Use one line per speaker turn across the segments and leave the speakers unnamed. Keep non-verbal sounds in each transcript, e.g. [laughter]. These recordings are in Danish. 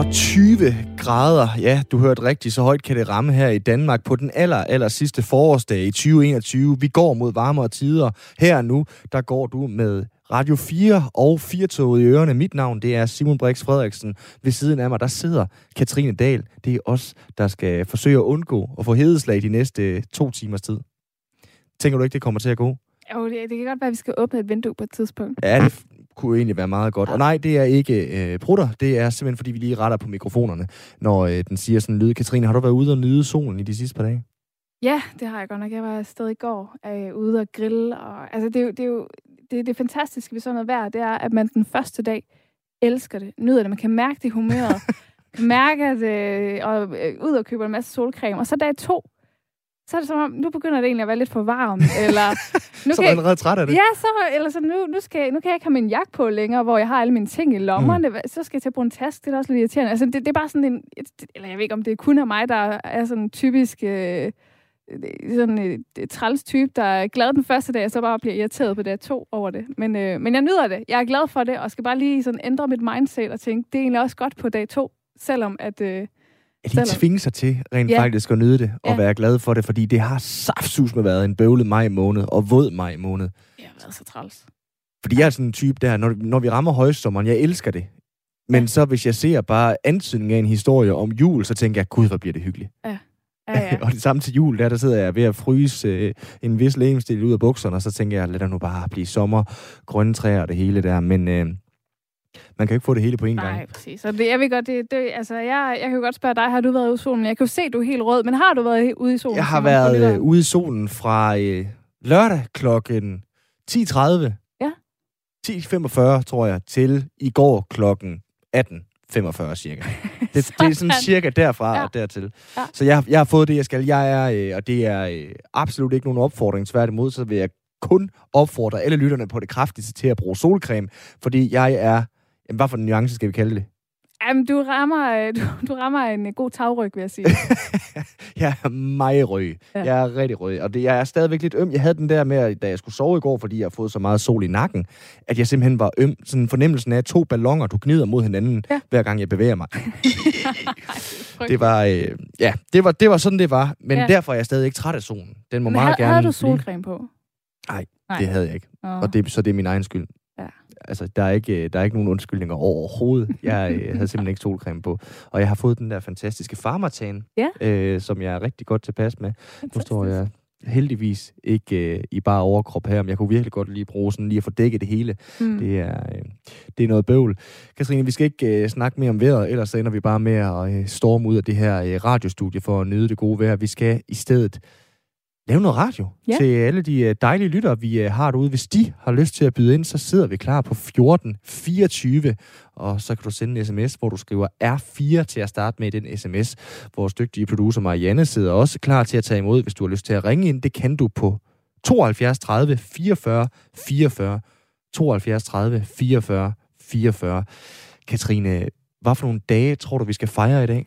og 20 grader. Ja, du hørte rigtigt, så højt kan det ramme her i Danmark på den aller, aller sidste forårsdag i 2021. Vi går mod varmere tider. Her nu, der går du med Radio 4 og 4 i ørerne. Mit navn, det er Simon Brix Frederiksen. Ved siden af mig, der sidder Katrine Dahl. Det er os, der skal forsøge at undgå at få hedeslag de næste to timers tid. Tænker du ikke, det kommer til at gå?
Jo, det, det kan godt være, at vi skal åbne et vindue på et tidspunkt.
Ja, det kunne egentlig være meget godt. Og nej, det er ikke øh, brutter. Det er simpelthen, fordi vi lige retter på mikrofonerne, når øh, den siger sådan en lyd. Katrine, har du været ude og nyde solen i de sidste par dage?
Ja, det har jeg godt nok. Jeg var afsted i går øh, ude og grille. Og, altså, det, er jo, det er jo det, det fantastiske ved sådan noget vejr, det er, at man den første dag elsker det, nyder det. Man kan mærke det humøret. [laughs] kan mærke, at øh, og, øh, ud og køber en masse solcreme. Og så dag to, så er det som om, nu begynder det egentlig at være lidt for varmt, [laughs] eller...
Nu så er du allerede træt af det?
Ja, så, eller så nu, nu, skal, nu kan jeg ikke have min jakke på længere, hvor jeg har alle mine ting i lommerne. Mm. Så skal jeg til at bruge en taske, det er også lidt irriterende. Altså, det, det er bare sådan en... Eller jeg ved ikke, om det er kun af mig, der er sådan en typisk... Øh, sådan et, et træls type, der er glad den første dag, og så bare bliver irriteret på dag to over det. Men, øh, men jeg nyder det. Jeg er glad for det, og skal bare lige sådan ændre mit mindset og tænke, det er egentlig også godt på dag to, selvom at... Øh,
at de tvinge sig til rent ja. faktisk at nyde det og ja. være glad for det, fordi det har saftsus med været en bøvlet maj måned og våd maj måned.
Det har været så træls.
Fordi jeg er sådan en type der, når, når vi rammer højsommeren, jeg elsker det. Men ja. så hvis jeg ser bare antydning af en historie om jul, så tænker jeg, gud, hvor bliver det hyggeligt.
Ja. Ja, ja. [laughs]
og det samme til jul, der, der sidder jeg ved at fryse øh, en vis lægemstil ud af bukserne, og så tænker jeg, lad der nu bare blive sommer, grønne træer og det hele der. Men øh, man kan jo ikke få det hele på én gang.
Nej, præcis. Og det, jeg ved godt, det, det, altså, jeg, jeg kan jo godt spørge dig, har du været ude i solen? Jeg kan jo se, du er helt rød, men har du været ude i solen?
Jeg har været øh, ude i solen fra øh, lørdag klokken 10.30.
Ja.
10.45, tror jeg, til i går klokken 18. 45 cirka. [laughs] Det, det er sådan cirka derfra ja. og dertil. Ja. Så jeg, jeg har fået det, jeg skal. Jeg er, øh, og det er øh, absolut ikke nogen opfordring. Tværtimod, så vil jeg kun opfordre alle lytterne på det kraftigste til at bruge solcreme, fordi jeg er Jamen, hvad for en nuance skal vi kalde det?
Jamen, du rammer, øh, du, du rammer en god tagryg, vil jeg sige. [laughs]
jeg er meget rød. Ja. Jeg er rigtig rød. Og det, jeg er stadigvæk lidt øm. Jeg havde den der med, da jeg skulle sove i går, fordi jeg har fået så meget sol i nakken, at jeg simpelthen var øm. Sådan fornemmelsen af to ballonger, du gnider mod hinanden, ja. hver gang jeg bevæger mig. [laughs] det var, øh, ja, det var, det var sådan, det var. Men ja. derfor er jeg stadig ikke træt af solen. Den må Men meget havde, gerne...
Havde du solcreme på?
Nej, det havde jeg ikke. Oh. Og det, så det er min egen skyld altså, der er, ikke, der er ikke nogen undskyldninger overhovedet. Jeg øh, havde simpelthen ikke solcreme på. Og jeg har fået den der fantastiske farmatan,
ja.
øh, som jeg er rigtig godt tilpas med. Fantastisk. Nu står jeg heldigvis ikke øh, i bare overkrop her, men jeg kunne virkelig godt lige bruge sådan lige at få dækket det hele. Mm. Det, er, øh, det er noget bøvl. Katrine, vi skal ikke øh, snakke mere om vejret, ellers ender vi bare med at øh, storme ud af det her øh, radiostudie for at nyde det gode vejr. Vi skal i stedet lave noget radio ja. til alle de øh, dejlige lyttere, vi øh, har derude. Hvis de har lyst til at byde ind, så sidder vi klar på 1424, og så kan du sende en sms, hvor du skriver R4 til at starte med den sms. Vores dygtige producer Marianne sidder også klar til at tage imod, hvis du har lyst til at ringe ind. Det kan du på 72 30 44 44. 72 30 44 44. Katrine, hvad for nogle dage tror du, vi skal fejre i dag?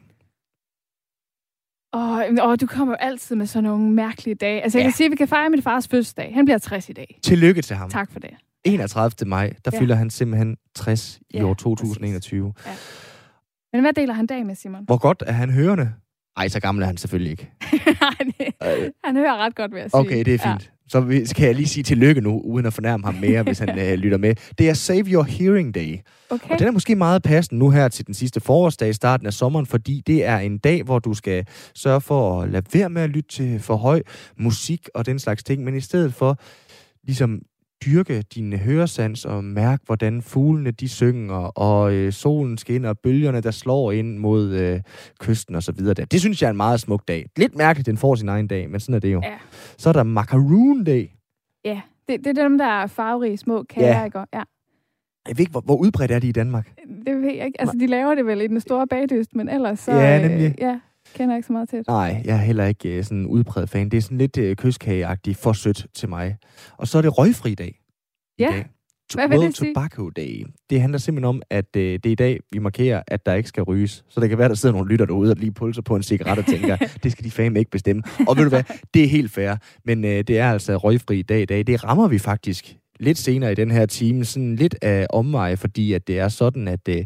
Åh, oh, du kommer altid med sådan nogle mærkelige dage. Altså, jeg ja. kan sige, at vi kan fejre min fars fødselsdag. Han bliver 60 i dag.
Tillykke til ham.
Tak for det.
31. maj, der ja. fylder han simpelthen 60 i ja, år 2021. Ja.
Men hvad deler han dag med, Simon?
Hvor godt er han hørende? Ej, så gammel er han selvfølgelig ikke. [laughs]
Nej, han hører ret godt, vil jeg sige.
Okay, det er fint. Så kan jeg lige sige tillykke nu, uden at fornærme ham mere, hvis han uh, [laughs] lytter med. Det er Save Your Hearing Day.
Okay.
Og den er måske meget passende nu her til den sidste forårsdag i starten af sommeren, fordi det er en dag, hvor du skal sørge for at lade være med at lytte til for høj musik og den slags ting, men i stedet for ligesom dyrke din høresans og mærke, hvordan fuglene de synger, og øh, solen skinner, og bølgerne, der slår ind mod øh, kysten og så videre. Der. Det synes jeg er en meget smuk dag. Lidt mærkeligt, den får sin egen dag, men sådan er det jo.
Ja.
Så er der Macaroon Day.
Ja, det, det er dem, der er farverige små kager, ja. ikke? Ja.
Jeg ved ikke, hvor, hvor udbredt er de i Danmark?
Det ved jeg ikke. Altså, de laver det vel i den store bagdyst, men ellers så...
Ja, nemlig. Øh,
ja kender ikke så meget til det.
Nej, jeg er heller ikke uh, sådan en udbredt fan. Det er sådan lidt uh, kyskageagtigt for sødt til mig. Og så er det røgfri dag.
Ja. Dag. Hvad vil
det Tobacco Day. Det handler simpelthen om, at uh, det er i dag, vi markerer, at der ikke skal ryges. Så det kan være, der sidder nogle lytter derude og lige pulser på en cigaret og tænker, [laughs] det skal de fame ikke bestemme. Og ved du hvad, det er helt fair. Men uh, det er altså røgfri dag i dag. Det rammer vi faktisk lidt senere i den her time, sådan lidt af omveje, fordi at det er sådan, at øh,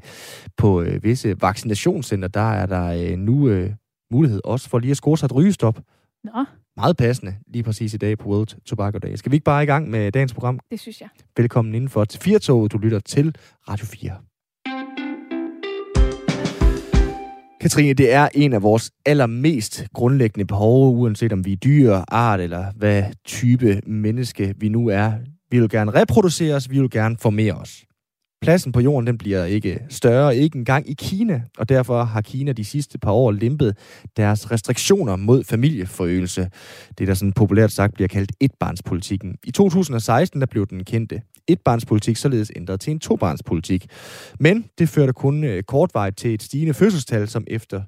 på øh, visse vaccinationscenter, der er der øh, nu øh, mulighed også for lige at score sig et rygestop.
Nå.
Meget passende lige præcis i dag på World Tobacco Day. Skal vi ikke bare i gang med dagens program?
Det synes jeg.
Velkommen indenfor til Firtoget. Du lytter til Radio 4. Katrine, det er en af vores allermest grundlæggende behov, uanset om vi er dyr, art eller hvad type menneske vi nu er. Vi vil gerne reproducere os, vi vil gerne formere os. Pladsen på jorden den bliver ikke større, ikke engang i Kina, og derfor har Kina de sidste par år limpet deres restriktioner mod familieforøgelse. Det, der sådan populært sagt bliver kaldt etbarnspolitikken. I 2016 der blev den kendte etbarnspolitik således ændret til en tobarnspolitik. Men det førte kun øh, kortvarigt til et stigende fødselstal, som efter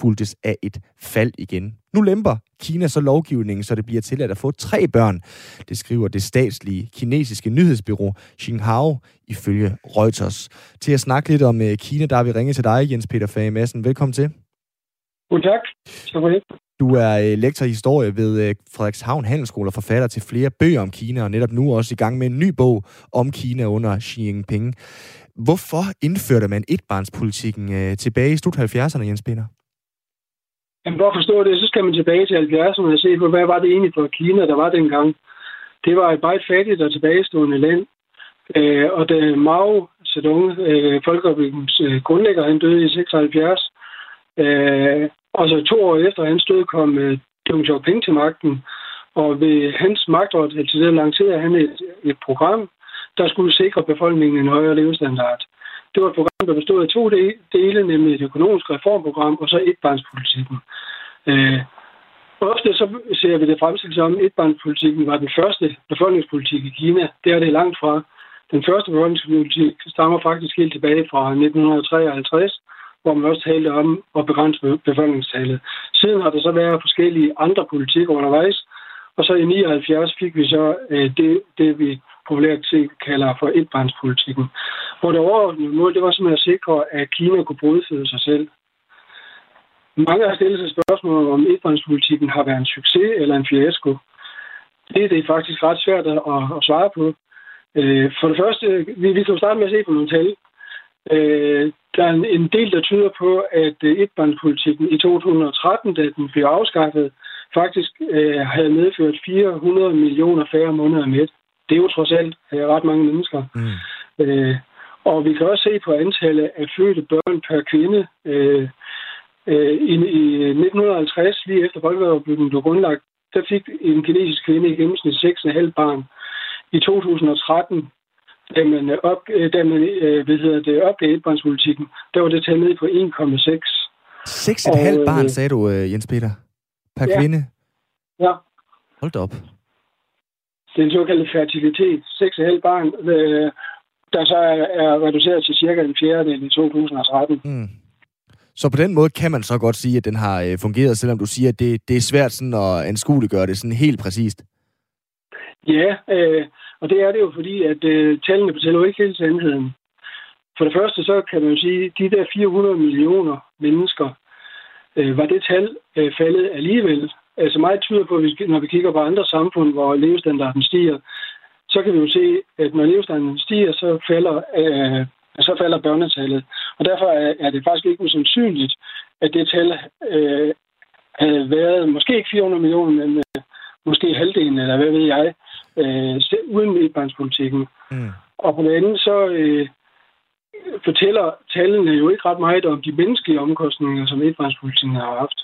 fulgtes af et fald igen. Nu lemper Kina så lovgivningen, så det bliver tilladt at få tre børn. Det skriver det statslige kinesiske nyhedsbyrå Xinhua ifølge Reuters. Til at snakke lidt om øh, Kina, der har vi ringet til dig, Jens Peter Fage Madsen. Velkommen til.
God tak.
Du er øh, lektor i historie ved øh, Frederikshavn Handelsskole og forfatter til flere bøger om Kina, og netop nu også i gang med en ny bog om Kina under Xi Jinping. Hvorfor indførte man etbarnspolitikken tilbage i slut 70'erne, Jens Peter?
Jamen, for at forstå det, så skal man tilbage til 70'erne og se på, hvad var det egentlig for Kina, der var dengang. Det var et meget fattigt og tilbagestående land. Øh, og da Mao Zedong, øh, Folkerepublikens øh, grundlægger, han døde i 76, øh, og så to år efter hans død kom øh, Deng Xiaoping til magten, og ved hans magtovertagelse der lancerede han et, et program, der skulle sikre befolkningen en højere levestandard. Det var et program, der bestod af to dele, nemlig et økonomisk reformprogram og så etbarnspolitikken. Øh, ofte så ser vi det fremstillet som, at etbarnspolitikken var den første befolkningspolitik i Kina. Det er det langt fra. Den første befolkningspolitik stammer faktisk helt tilbage fra 1953, hvor man også talte om at begrænse befolkningstallet. Siden har der så været forskellige andre politikker undervejs, og så i 79 fik vi så øh, det, det, vi populært set kalder for etbarnspolitikken. Hvor det overordnede mål, det var simpelthen at sikre, at Kina kunne brødføde sig selv. Mange har stillet sig spørgsmål om etbarnspolitikken har været en succes eller en fiasko. Det, det er faktisk ret svært at, at svare på. Øh, for det første, vi, vi kan jo starte med at se på nogle tal. Øh, der er en del, der tyder på, at øh, etbarnspolitikken i 2013, da den blev afskaffet, faktisk øh, havde medført 400 millioner færre måneder med. Det er jo trods alt øh, ret mange mennesker. Mm. Øh, og vi kan også se på antallet af fødte børn per kvinde. Øh, øh, i, I 1950, lige efter folkerepublikken blev grundlagt, der fik en kinesisk kvinde i gennemsnit 6,5 barn. I 2013, da man, op, øh, da man øh, hvad hedder det, opgav etbarnspolitikken, der var det taget ned på 1,6.
6,5 barn, sagde du, Jens Peter? Per ja. kvinde?
Ja.
Hold op
den såkaldte fertilitet, 6,5 barn, øh, der så er, er reduceret til cirka en fjerdedel i 2013. Mm.
Så på den måde kan man så godt sige, at den har øh, fungeret, selvom du siger, at det, det er svært sådan at anskueliggøre det sådan helt præcist.
Ja, øh, og det er det jo fordi, at øh, tallene fortæller jo ikke helt sandheden. For det første så kan man jo sige, at de der 400 millioner mennesker, øh, var det tal øh, faldet alligevel. Altså meget tyder på, at når vi kigger på andre samfund, hvor levestandarden stiger, så kan vi jo se, at når levestandarden stiger, så falder, øh, så falder børnetallet. Og derfor er, det faktisk ikke usandsynligt, at det tal øh, havde været måske ikke 400 millioner, men øh, måske halvdelen, eller hvad ved jeg, øh, uden etbarnspolitikken. Mm. Og på den anden, så øh, fortæller tallene jo ikke ret meget om de menneskelige omkostninger, som etbarnspolitikken har haft.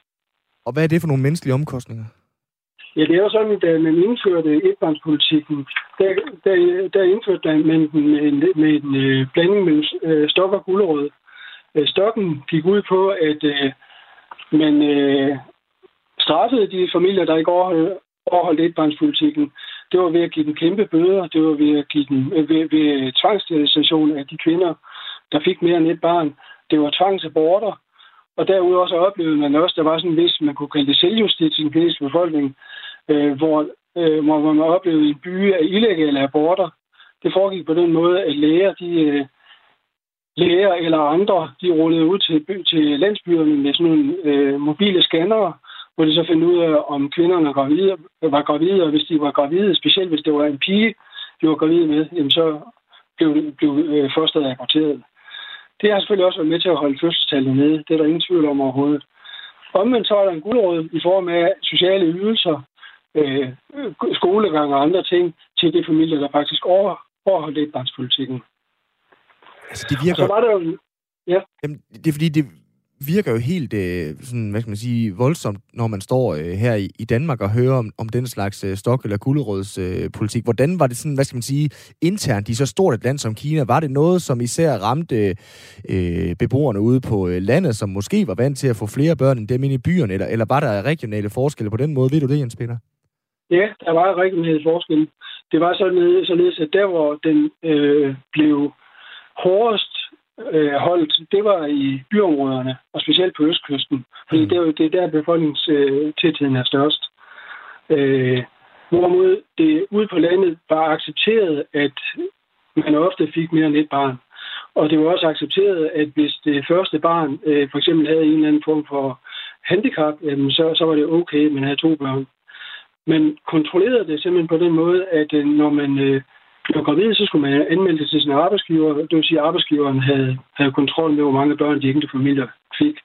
Og hvad er det for nogle menneskelige omkostninger?
Ja, det er jo sådan, at man indførte etbarnspolitikken, der, der, der indførte man den med en, med en øh, blanding mellem øh, stok og gulerod. Øh, stokken gik ud på, at øh, man øh, straffede de familier, der ikke overholdt, overholdt etbarnspolitikken. Det var ved at give dem kæmpe bøder, det var ved at give dem øh, ved, ved tvangssterilisation af de kvinder, der fik mere end et barn. Det var tvangsaborter, og derudover så oplevede man også, der var sådan en vis, man kunne kalde det selvjustits i den kinesiske befolkning, øh, hvor, øh, hvor man oplevede en by af illegale aborter. Det foregik på den måde, at læger, de, øh, læger eller andre, de rullede ud til, til landsbyerne med sådan nogle øh, mobile scannere, hvor de så fandt ud af, om kvinderne var gravide, var gravide, og hvis de var gravide, specielt hvis det var en pige, bliver gravid med, jamen så blev, blev øh, fosteret aborteret. Det har selvfølgelig også været med til at holde fødselstallet nede. Det er der ingen tvivl om overhovedet. Omvendt så er der en guldråd i form af sociale ydelser, øh, skolegang og andre ting til de familier, der faktisk over, overholdt etbarnspolitikken.
Altså, det virker... Og så var der jo... Ja. Jamen, det er fordi, det, virker jo helt øh, sådan, hvad skal man sige, voldsomt, når man står øh, her i, i Danmark og hører om, om den slags øh, stok- eller guldråds øh, politik. Hvordan var det sådan, hvad skal man sige, internt i så stort et land som Kina? Var det noget, som især ramte øh, beboerne ude på øh, landet, som måske var vant til at få flere børn end dem inde i byerne, eller, eller var der regionale forskelle på den måde? Ved du det, Jens Peter?
Ja, der var regionale forskelle. Det var sådan, således, at der, hvor den øh, blev hårdest øh, holdt, det var i byområderne, og specielt på østkysten. Fordi mm. det, er, det er der befolkningstætheden er størst. Øh, hvorimod det ude på landet var accepteret, at man ofte fik mere end et barn. Og det var også accepteret, at hvis det første barn øh, for eksempel havde en eller anden form for handicap, jamen så, så var det okay, at man havde to børn. Men kontrollerede det simpelthen på den måde, at øh, når man øh, blev gravid, så skulle man anmelde det til sin arbejdsgiver. Det vil sige, at arbejdsgiveren havde, havde kontrol med, hvor mange børn de enkelte familier fik.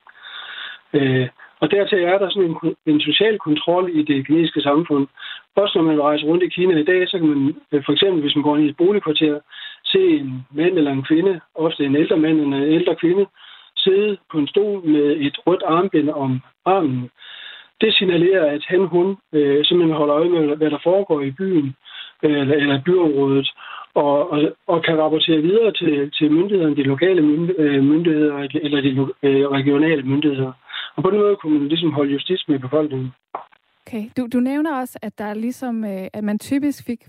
Øh, og dertil er der sådan en, en social kontrol i det kinesiske samfund. Også når man rejser rundt i Kina i dag, så kan man øh, for eksempel, hvis man går ind i et boligkvarter, se en mand eller en kvinde, ofte en ældre mand eller en ældre kvinde, sidde på en stol med et rødt armbind om armen. Det signalerer, at han, hun øh, simpelthen holder øje med, hvad der foregår i byen, eller, eller byområdet, og, og, og kan rapportere videre til, til myndighederne, de lokale øh, myndigheder eller de øh, regionale myndigheder. Og på den måde kunne man ligesom holde justits med befolkningen.
Okay, du, du nævner også, at der er ligesom, øh, at man typisk fik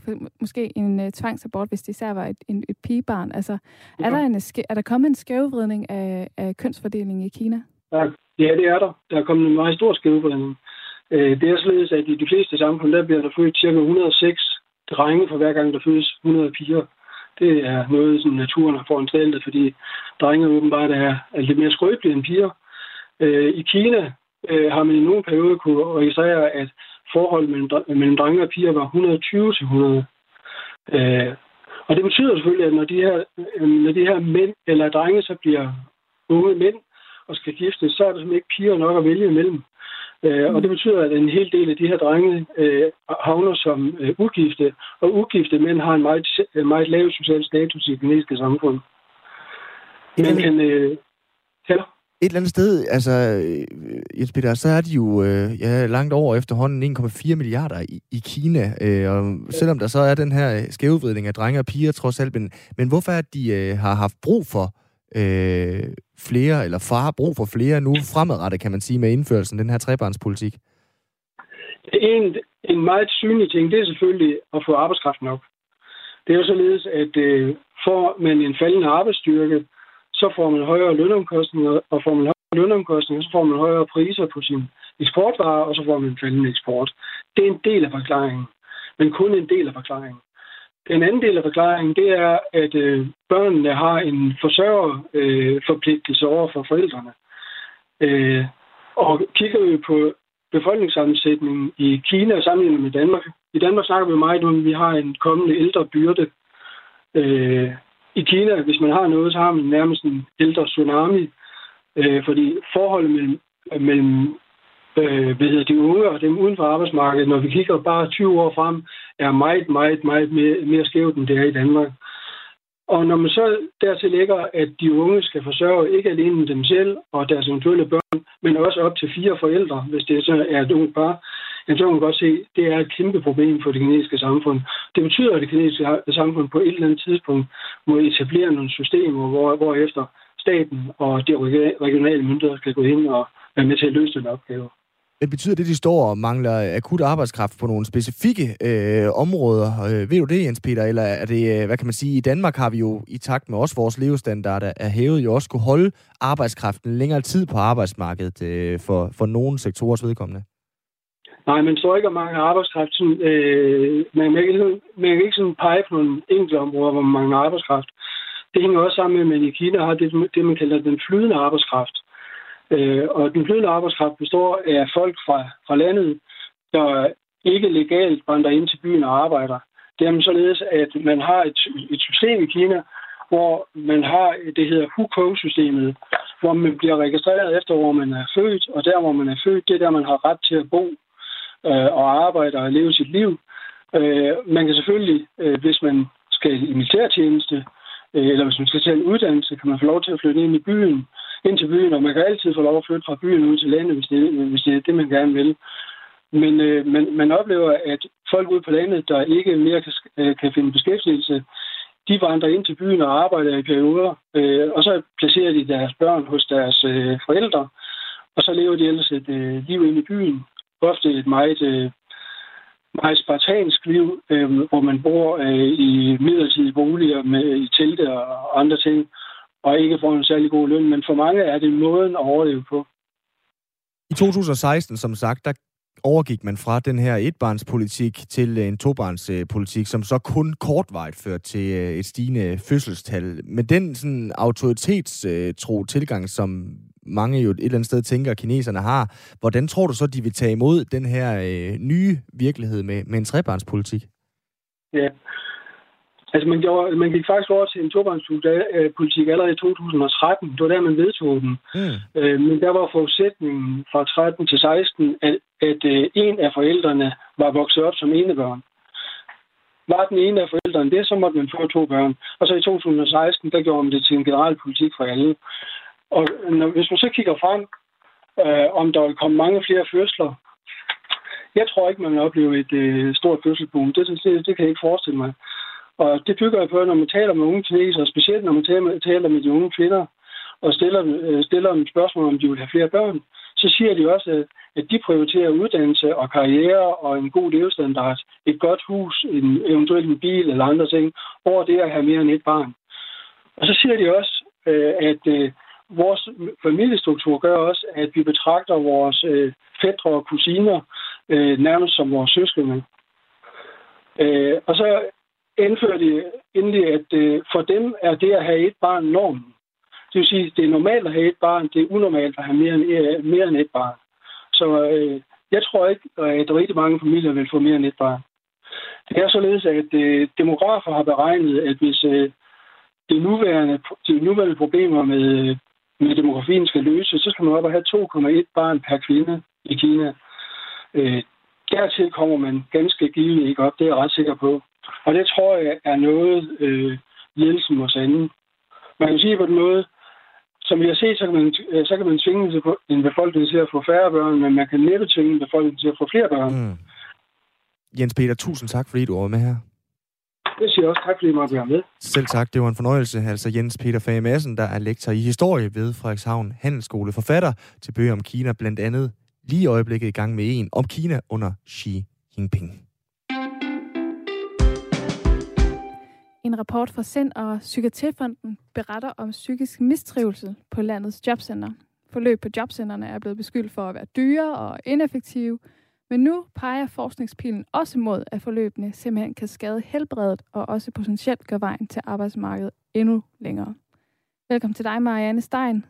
måske en tvangsabort, hvis det især var et, en, et pigebarn. Altså, ja. er, der en, er der kommet en skævvridning af, af kønsfordelingen i Kina?
Ja, ja, det er der. Der er kommet en meget stor skævvridning. Det er således, at i de fleste samfund, der bliver der født ca. 106 drenge for hver gang, der fødes 100 piger. Det er noget, som naturen har foranstaltet, fordi drenge åbenbart er, er lidt mere skrøbelige end piger. Øh, I Kina øh, har man i nogle perioder kunne registrere, at forholdet mellem, mellem drenge og piger var 120 til 100. Øh, og det betyder selvfølgelig, at når de her, øh, når de her mænd eller drenge så bliver unge mænd og skal giftes, så er der simpelthen ikke piger nok at vælge imellem. Øh, og det betyder, at en hel del af de her drenge øh, havner som øh, ugifte, og ugifte mænd har en meget, meget lav social status i det kinesiske samfund. Men, Men øh, ja.
Et eller andet sted, altså, øh, Jens Peter, så er de jo øh, ja, langt over efterhånden 1,4 milliarder i, i Kina. Øh, og selvom der så er den her skævevridning af drenge og piger trods alt, men, men hvorfor er de øh, har haft brug for øh, flere, eller far brug for flere nu fremadrettet, kan man sige, med indførelsen af den her trebarnspolitik?
En, en meget synlig ting, det er selvfølgelig at få arbejdskraft nok. Det er jo således, at øh, får man en faldende arbejdsstyrke, så får man højere lønomkostninger, og får man højere lønomkostninger, så får man højere priser på sin eksportvarer, og så får man en faldende eksport. Det er en del af forklaringen, men kun en del af forklaringen. Den anden del af forklaringen, det er, at øh, børnene har en forsørgerforpligtelse øh, over for forældrene. Øh, og kigger vi på befolkningssammensætningen i Kina sammenlignet med Danmark. I Danmark snakker vi meget om, at vi har en kommende ældre byrde. Øh, I Kina, hvis man har noget, så har man nærmest en ældre tsunami. Øh, fordi forholdet mellem, mellem øh, hvad hedder de unge og dem uden for arbejdsmarkedet, når vi kigger bare 20 år frem, er meget, meget, meget mere, mere skævt, end det er i Danmark. Og når man så dertil lægger, at de unge skal forsørge ikke alene dem selv og deres eventuelle børn, men også op til fire forældre, hvis det så er et ungt par, så kan man godt se, at det er et kæmpe problem for det kinesiske samfund. Det betyder, at det kinesiske samfund på et eller andet tidspunkt må etablere nogle systemer, hvor, hvor efter staten og de regionale myndigheder skal gå ind og være med til at løse den opgave.
Men betyder det, at de står og mangler akut arbejdskraft på nogle specifikke øh, områder? Øh, ved du det, Jens Peter? Eller er det, øh, hvad kan man sige, i Danmark har vi jo i takt med også vores levestandard er hævet, jo også kunne holde arbejdskraften længere tid på arbejdsmarkedet øh, for, for nogle sektorers vedkommende?
Nej, man tror ikke at mange arbejdskraft. Sådan, øh, man, kan ikke, man kan ikke sådan pege på nogle enkelte områder, hvor man mangler arbejdskraft. Det hænger også sammen med, at man i Kina har det, det man kalder den flydende arbejdskraft. Øh, og den flydende arbejdskraft består af folk fra, fra landet, der ikke legalt vandrer ind til byen og arbejder. Det er således, at man har et, et system i Kina, hvor man har, det hedder Hukou-systemet, hvor man bliver registreret efter, hvor man er født, og der, hvor man er født, det er der, man har ret til at bo øh, og arbejde og leve sit liv. Øh, man kan selvfølgelig, øh, hvis man skal i militærtjeneste, øh, eller hvis man skal tage en uddannelse, kan man få lov til at flytte ind i byen, ind til byen, og man kan altid få lov at flytte fra byen ud til landet, hvis det, hvis det er det, man gerne vil. Men øh, man, man oplever, at folk ude på landet, der ikke mere kan, øh, kan finde beskæftigelse, de vandrer ind til byen og arbejder i perioder, øh, og så placerer de deres børn hos deres øh, forældre, og så lever de ellers et øh, liv inde i byen. Ofte et meget, øh, meget spartansk liv, øh, hvor man bor øh, i midlertidige boliger med i telte og andre ting, og ikke får en særlig god løn. Men for mange er det måden at overleve på.
I 2016, som sagt, der overgik man fra den her etbarnspolitik til en tobarnspolitik, som så kun kortvarigt førte til øh, et stigende fødselstal. Med den sådan autoritetstro tilgang, som mange jo et eller andet sted tænker, at kineserne har, hvordan tror du så, de vil tage imod den her øh, nye virkelighed med, med en trebarnspolitik?
Ja, Altså, man, gjorde, man gik faktisk over til en tobarnspolitik allerede i 2013. Det var der, man vedtog den. Mm. Øh, men der var forudsætningen fra 13 til 16, at, at øh, en af forældrene var vokset op som enebørn. Var den ene af forældrene det, så måtte man få to børn. Og så i 2016, der gjorde man det til en generel politik for alle. Og når, hvis man så kigger frem, øh, om der vil komme mange flere fødsler, jeg tror ikke, man vil opleve et øh, stort fødselsboom. Det, det, det kan jeg ikke forestille mig. Og det bygger jeg på, når man taler med unge kinesere, specielt når man taler med de unge kvinder, og stiller, øh, stiller dem spørgsmål, om de vil have flere børn, så siger de også, at de prioriterer uddannelse og karriere og en god levestandard, et godt hus, en, eventuelt en bil eller andre ting, over det at have mere end et barn. Og så siger de også, øh, at øh, vores familiestruktur gør også, at vi betragter vores fædre og kusiner nærmest som vores søskende. Og så indførte endelig, at øh, for dem er det at have et barn normen. Det vil sige, at det er normalt at have et barn, det er unormalt at have mere end, øh, mere end et barn. Så øh, jeg tror ikke, at rigtig mange familier vil få mere end et barn. Det er således, at øh, demografer har beregnet, at hvis øh, de, nuværende, de nuværende problemer med, øh, med demografien skal løses, så skal man op og have 2,1 barn per kvinde i Kina. Øh, dertil kommer man ganske givet ikke op, det er jeg ret sikker på. Og det tror jeg er noget, øh, ledelsen må sande. Man kan sige på den måde, som vi har set, så kan man, øh, så kan man tvinge en befolkning til at få færre børn, men man kan næppe tvinge en befolkning til at få flere børn. Mm.
Jens Peter, tusind tak, fordi du var med her.
Det siger også tak, fordi du måtte være med.
Selv tak, det var en fornøjelse. Altså Jens Peter Fage Madsen, der er lektor i historie ved Frederikshavn Handelsskole, forfatter til bøger om Kina, blandt andet lige i øjeblikket i gang med en om Kina under Xi Jinping.
En rapport fra Sind og Psykiatrifonden beretter om psykisk mistrivsel på landets jobcenter. Forløb på jobcenterne er blevet beskyldt for at være dyre og ineffektive, men nu peger forskningspilen også mod, at forløbene simpelthen kan skade helbredet og også potentielt gøre vejen til arbejdsmarkedet endnu længere. Velkommen til dig, Marianne Stein.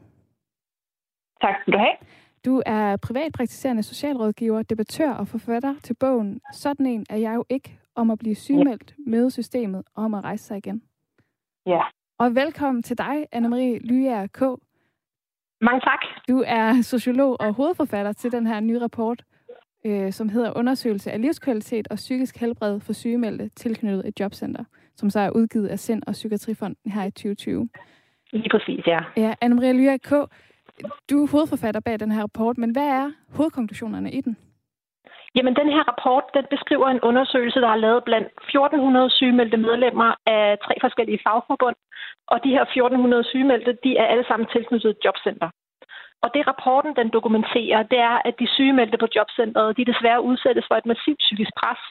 Tak skal du have.
Du er privatpraktiserende socialrådgiver, debattør og forfatter til bogen Sådan en er jeg jo ikke, om at blive sygemeldt, ja. med systemet og om at rejse sig igen.
Ja.
Og velkommen til dig, Anne-Marie Lyer K.
Mange tak.
Du er sociolog og hovedforfatter til den her nye rapport, øh, som hedder Undersøgelse af livskvalitet og psykisk helbred for sygemeldte tilknyttet et jobcenter, som så er udgivet af Sind og Psykiatrifonden her i 2020.
Lige præcis, ja.
Ja, Anne-Marie Lyer K., du er hovedforfatter bag den her rapport, men hvad er hovedkonklusionerne i den?
Jamen, den her rapport den beskriver en undersøgelse, der er lavet blandt 1400 sygemeldte medlemmer af tre forskellige fagforbund. Og de her 1400 sygemeldte, de er alle sammen tilknyttet et jobcenter. Og det rapporten den dokumenterer, det er, at de sygemeldte på jobcentret, de desværre udsættes for et massivt psykisk pres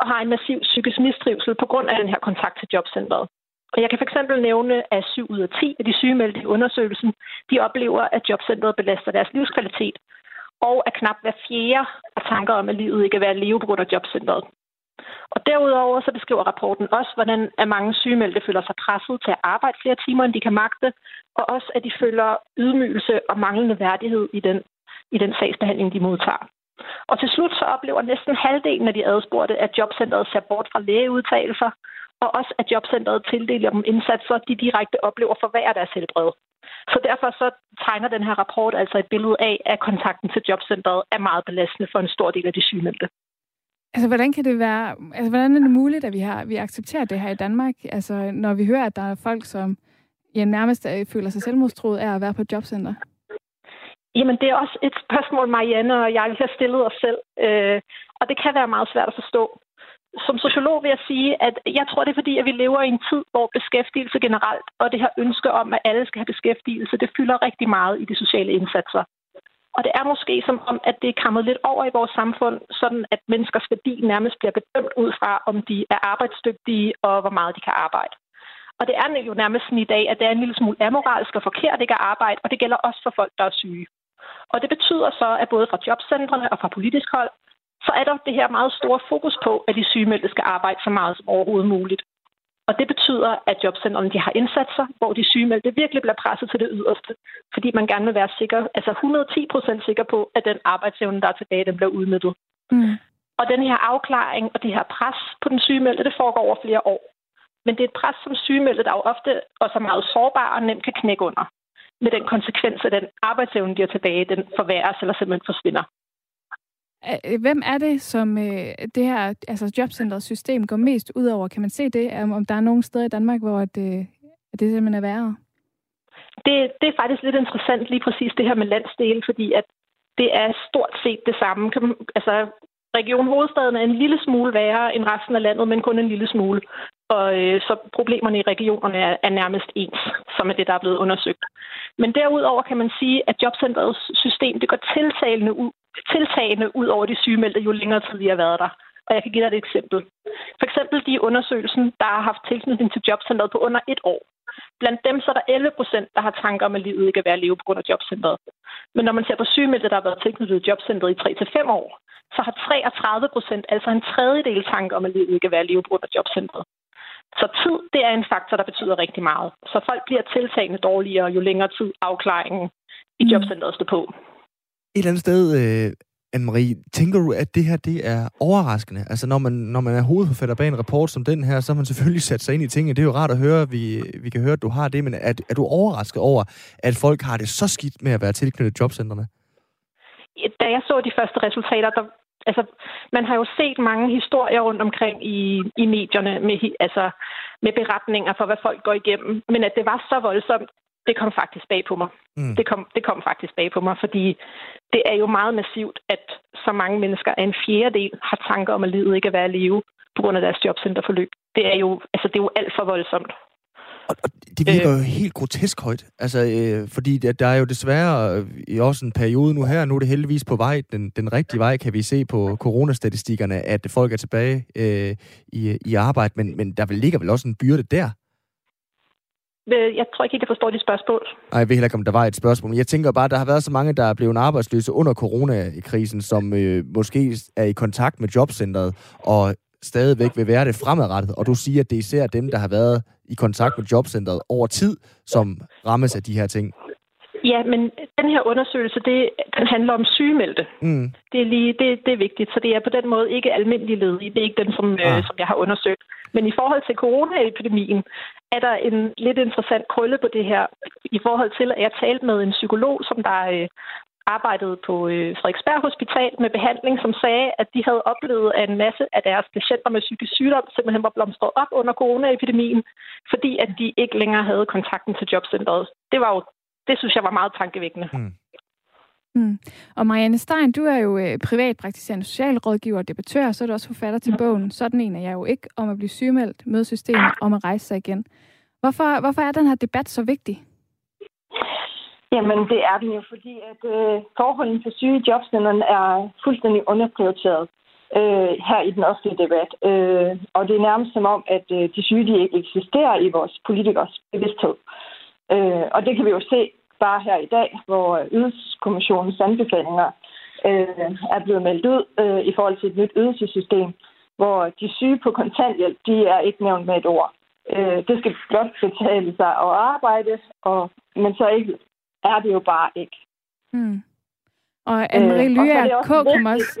og har en massiv psykisk mistrivsel på grund af den her kontakt til jobcentret. Og jeg kan fx nævne, at 7 ud af 10 af de sygemeldte i undersøgelsen, de oplever, at jobcentret belaster deres livskvalitet, og at knap hver fjerde har tanker om, at livet ikke er være grund af jobcentret. Og derudover så beskriver rapporten også, hvordan at mange sygemeldte føler sig presset til at arbejde flere timer, end de kan magte, og også at de føler ydmygelse og manglende værdighed i den, i den sagsbehandling, de modtager. Og til slut så oplever næsten halvdelen af de adspurgte, at jobcentret ser bort fra lægeudtalelser, og også at jobcentret tildeler dem indsatser, de direkte oplever for hver deres helbred. Så derfor så tegner den her rapport altså et billede af, at kontakten til jobcentret er meget belastende for en stor del af de sygemeldte.
Altså, hvordan kan det være, altså, hvordan er det muligt, at vi, har, vi accepterer det her i Danmark? Altså, når vi hører, at der er folk, som ja, nærmest øh, føler sig selvmordstroet af at være på et jobcenter?
Jamen, det er også et spørgsmål, Marianne og jeg har stillet os selv. Øh, og det kan være meget svært at forstå. Som sociolog vil jeg sige, at jeg tror, det er fordi, at vi lever i en tid, hvor beskæftigelse generelt og det her ønske om, at alle skal have beskæftigelse, det fylder rigtig meget i de sociale indsatser. Og det er måske som om, at det er kommet lidt over i vores samfund, sådan at menneskers værdi nærmest bliver bedømt ud fra, om de er arbejdsdygtige og hvor meget de kan arbejde. Og det er jo nærmest sådan i dag, at det er en lille smule amoralsk og forkert ikke at arbejde, og det gælder også for folk, der er syge. Og det betyder så, at både fra jobcentrene og fra politisk hold, så er der det her meget store fokus på, at de sygemeldte skal arbejde så meget som overhovedet muligt. Og det betyder, at jobcentrene de har indsatser, hvor de sygemeldte virkelig bliver presset til det yderste, fordi man gerne vil være sikker, altså 110 procent sikker på, at den arbejdsevne, der er tilbage, den bliver udnyttet. Mm. Og den her afklaring og det her pres på den sygemeldte, det foregår over flere år. Men det er et pres, som sygemeldte, der jo ofte også er meget sårbare og nemt kan knække under. Med den konsekvens, at den arbejdsevne, de er tilbage, den forværres eller simpelthen forsvinder.
Øh, hvem er det, som øh, det her altså jobcentrets system går mest ud over? Kan man se det, om der er nogen steder i Danmark, hvor det, øh, at det simpelthen er værre?
Det, det er faktisk lidt interessant lige præcis det her med landsdele, fordi at det er stort set det samme. kan Altså, Region Hovedstaden er en lille smule værre end resten af landet, men kun en lille smule. Og øh, så problemerne i regionerne er, er nærmest ens, som er det, der er blevet undersøgt. Men derudover kan man sige, at jobcentrets system det går tiltalende ud, tiltagende ud over de sygemeldte, jo længere tid vi har været der. Og jeg kan give dig et eksempel. For eksempel de undersøgelsen, der har haft tilknytning til jobcentret på under et år. Blandt dem så er der 11 procent, der har tanker om, at livet ikke er værd at leve på grund af jobcentret. Men når man ser på sygemeldte, der har været tilknyttet jobcentret i 3-5 år, så har 33 procent, altså en tredjedel tanker om, at livet ikke er værd at leve på grund af jobcentret. Så tid, det er en faktor, der betyder rigtig meget. Så folk bliver tiltagende dårligere, jo længere tid afklaringen i mm. jobcentret står på.
Et eller andet sted, øh, Anne-Marie, tænker du, at det her det er overraskende? Altså, når man, når man er hovedforfatter bag en rapport som den her, så har man selvfølgelig [laughs] sat sig ind i tingene. Det er jo rart at høre, vi, vi kan høre, at du har det, men er, er du overrasket over, at folk har det så skidt med at være tilknyttet jobcentrene?
Da jeg så de første resultater, der, altså, man har jo set mange historier rundt omkring i, i medierne med, altså, med beretninger for, hvad folk går igennem. Men at det var så voldsomt, det kom faktisk bag på mig. Mm. Det, kom, det kom faktisk bag på mig, fordi det er jo meget massivt, at så mange mennesker af en fjerdedel har tanker om, at livet ikke er værd at leve på grund af deres jobcenterforløb. Det er jo, altså, det er jo alt for voldsomt.
Og, og det virker øh, jo helt grotesk højt. Altså, øh, fordi der, der er jo desværre øh, i også en periode nu her, nu er det heldigvis på vej, den, den rigtige vej, kan vi se på coronastatistikkerne, at folk er tilbage øh, i, i arbejde, men, men der ligger vel også en byrde der?
Øh, jeg tror ikke jeg forstår dit spørgsmål.
Nej, jeg ved heller ikke, om der var et spørgsmål. Men jeg tænker bare, at der har været så mange, der er blevet arbejdsløse under coronakrisen, som øh, måske er i kontakt med jobcentret, og stadigvæk vil være det fremadrettet. Og du siger, at det er især dem, der har været i kontakt med jobcentret over tid, som rammes af de her ting.
Ja, men den her undersøgelse, det, den handler om sygemeldte. Mm. Det, er lige, det, det er vigtigt, så det er på den måde ikke almindelig ledige. Det er ikke den, som, øh, ah. øh, som jeg har undersøgt. Men i forhold til coronaepidemien, er der en lidt interessant krølle på det her. I forhold til, at jeg talte med en psykolog, som der øh, arbejdede på øh, Frederiksberg Hospital med behandling, som sagde, at de havde oplevet, at en masse af deres patienter med psykisk sygdom simpelthen var blomstret op under coronaepidemien, fordi at de ikke længere havde kontakten til jobcentret. Det var jo det synes jeg var meget tankevækkende. Mm.
Mm. Og Marianne Stein, du er jo øh, privatpraktiserende socialrådgiver og debattør, så er du også forfatter til bogen. Sådan en er jeg jo ikke om at blive sygemeldt, møde systemet, om at rejse sig igen. Hvorfor, hvorfor er den her debat så vigtig?
Jamen, det er den jo, fordi at øh, forholdene for syge i jobcenterne er fuldstændig underprioriteret øh, her i den offentlige debat. Øh, og det er nærmest som om, at øh, de syge de ikke eksisterer i vores politikers bevidsthed. Øh, og det kan vi jo se bare her i dag, hvor ydelseskommissionens anbefalinger øh, er blevet meldt ud øh, i forhold til et nyt ydelsessystem, hvor de syge på kontanthjælp, de er ikke nævnt med et ord. Øh, det skal blot betale sig at arbejde, og, men så ikke, er det jo bare ikke.
Mm. Og Anne-Marie
Øh, og så er det
Lyer
også vigtigt,
også...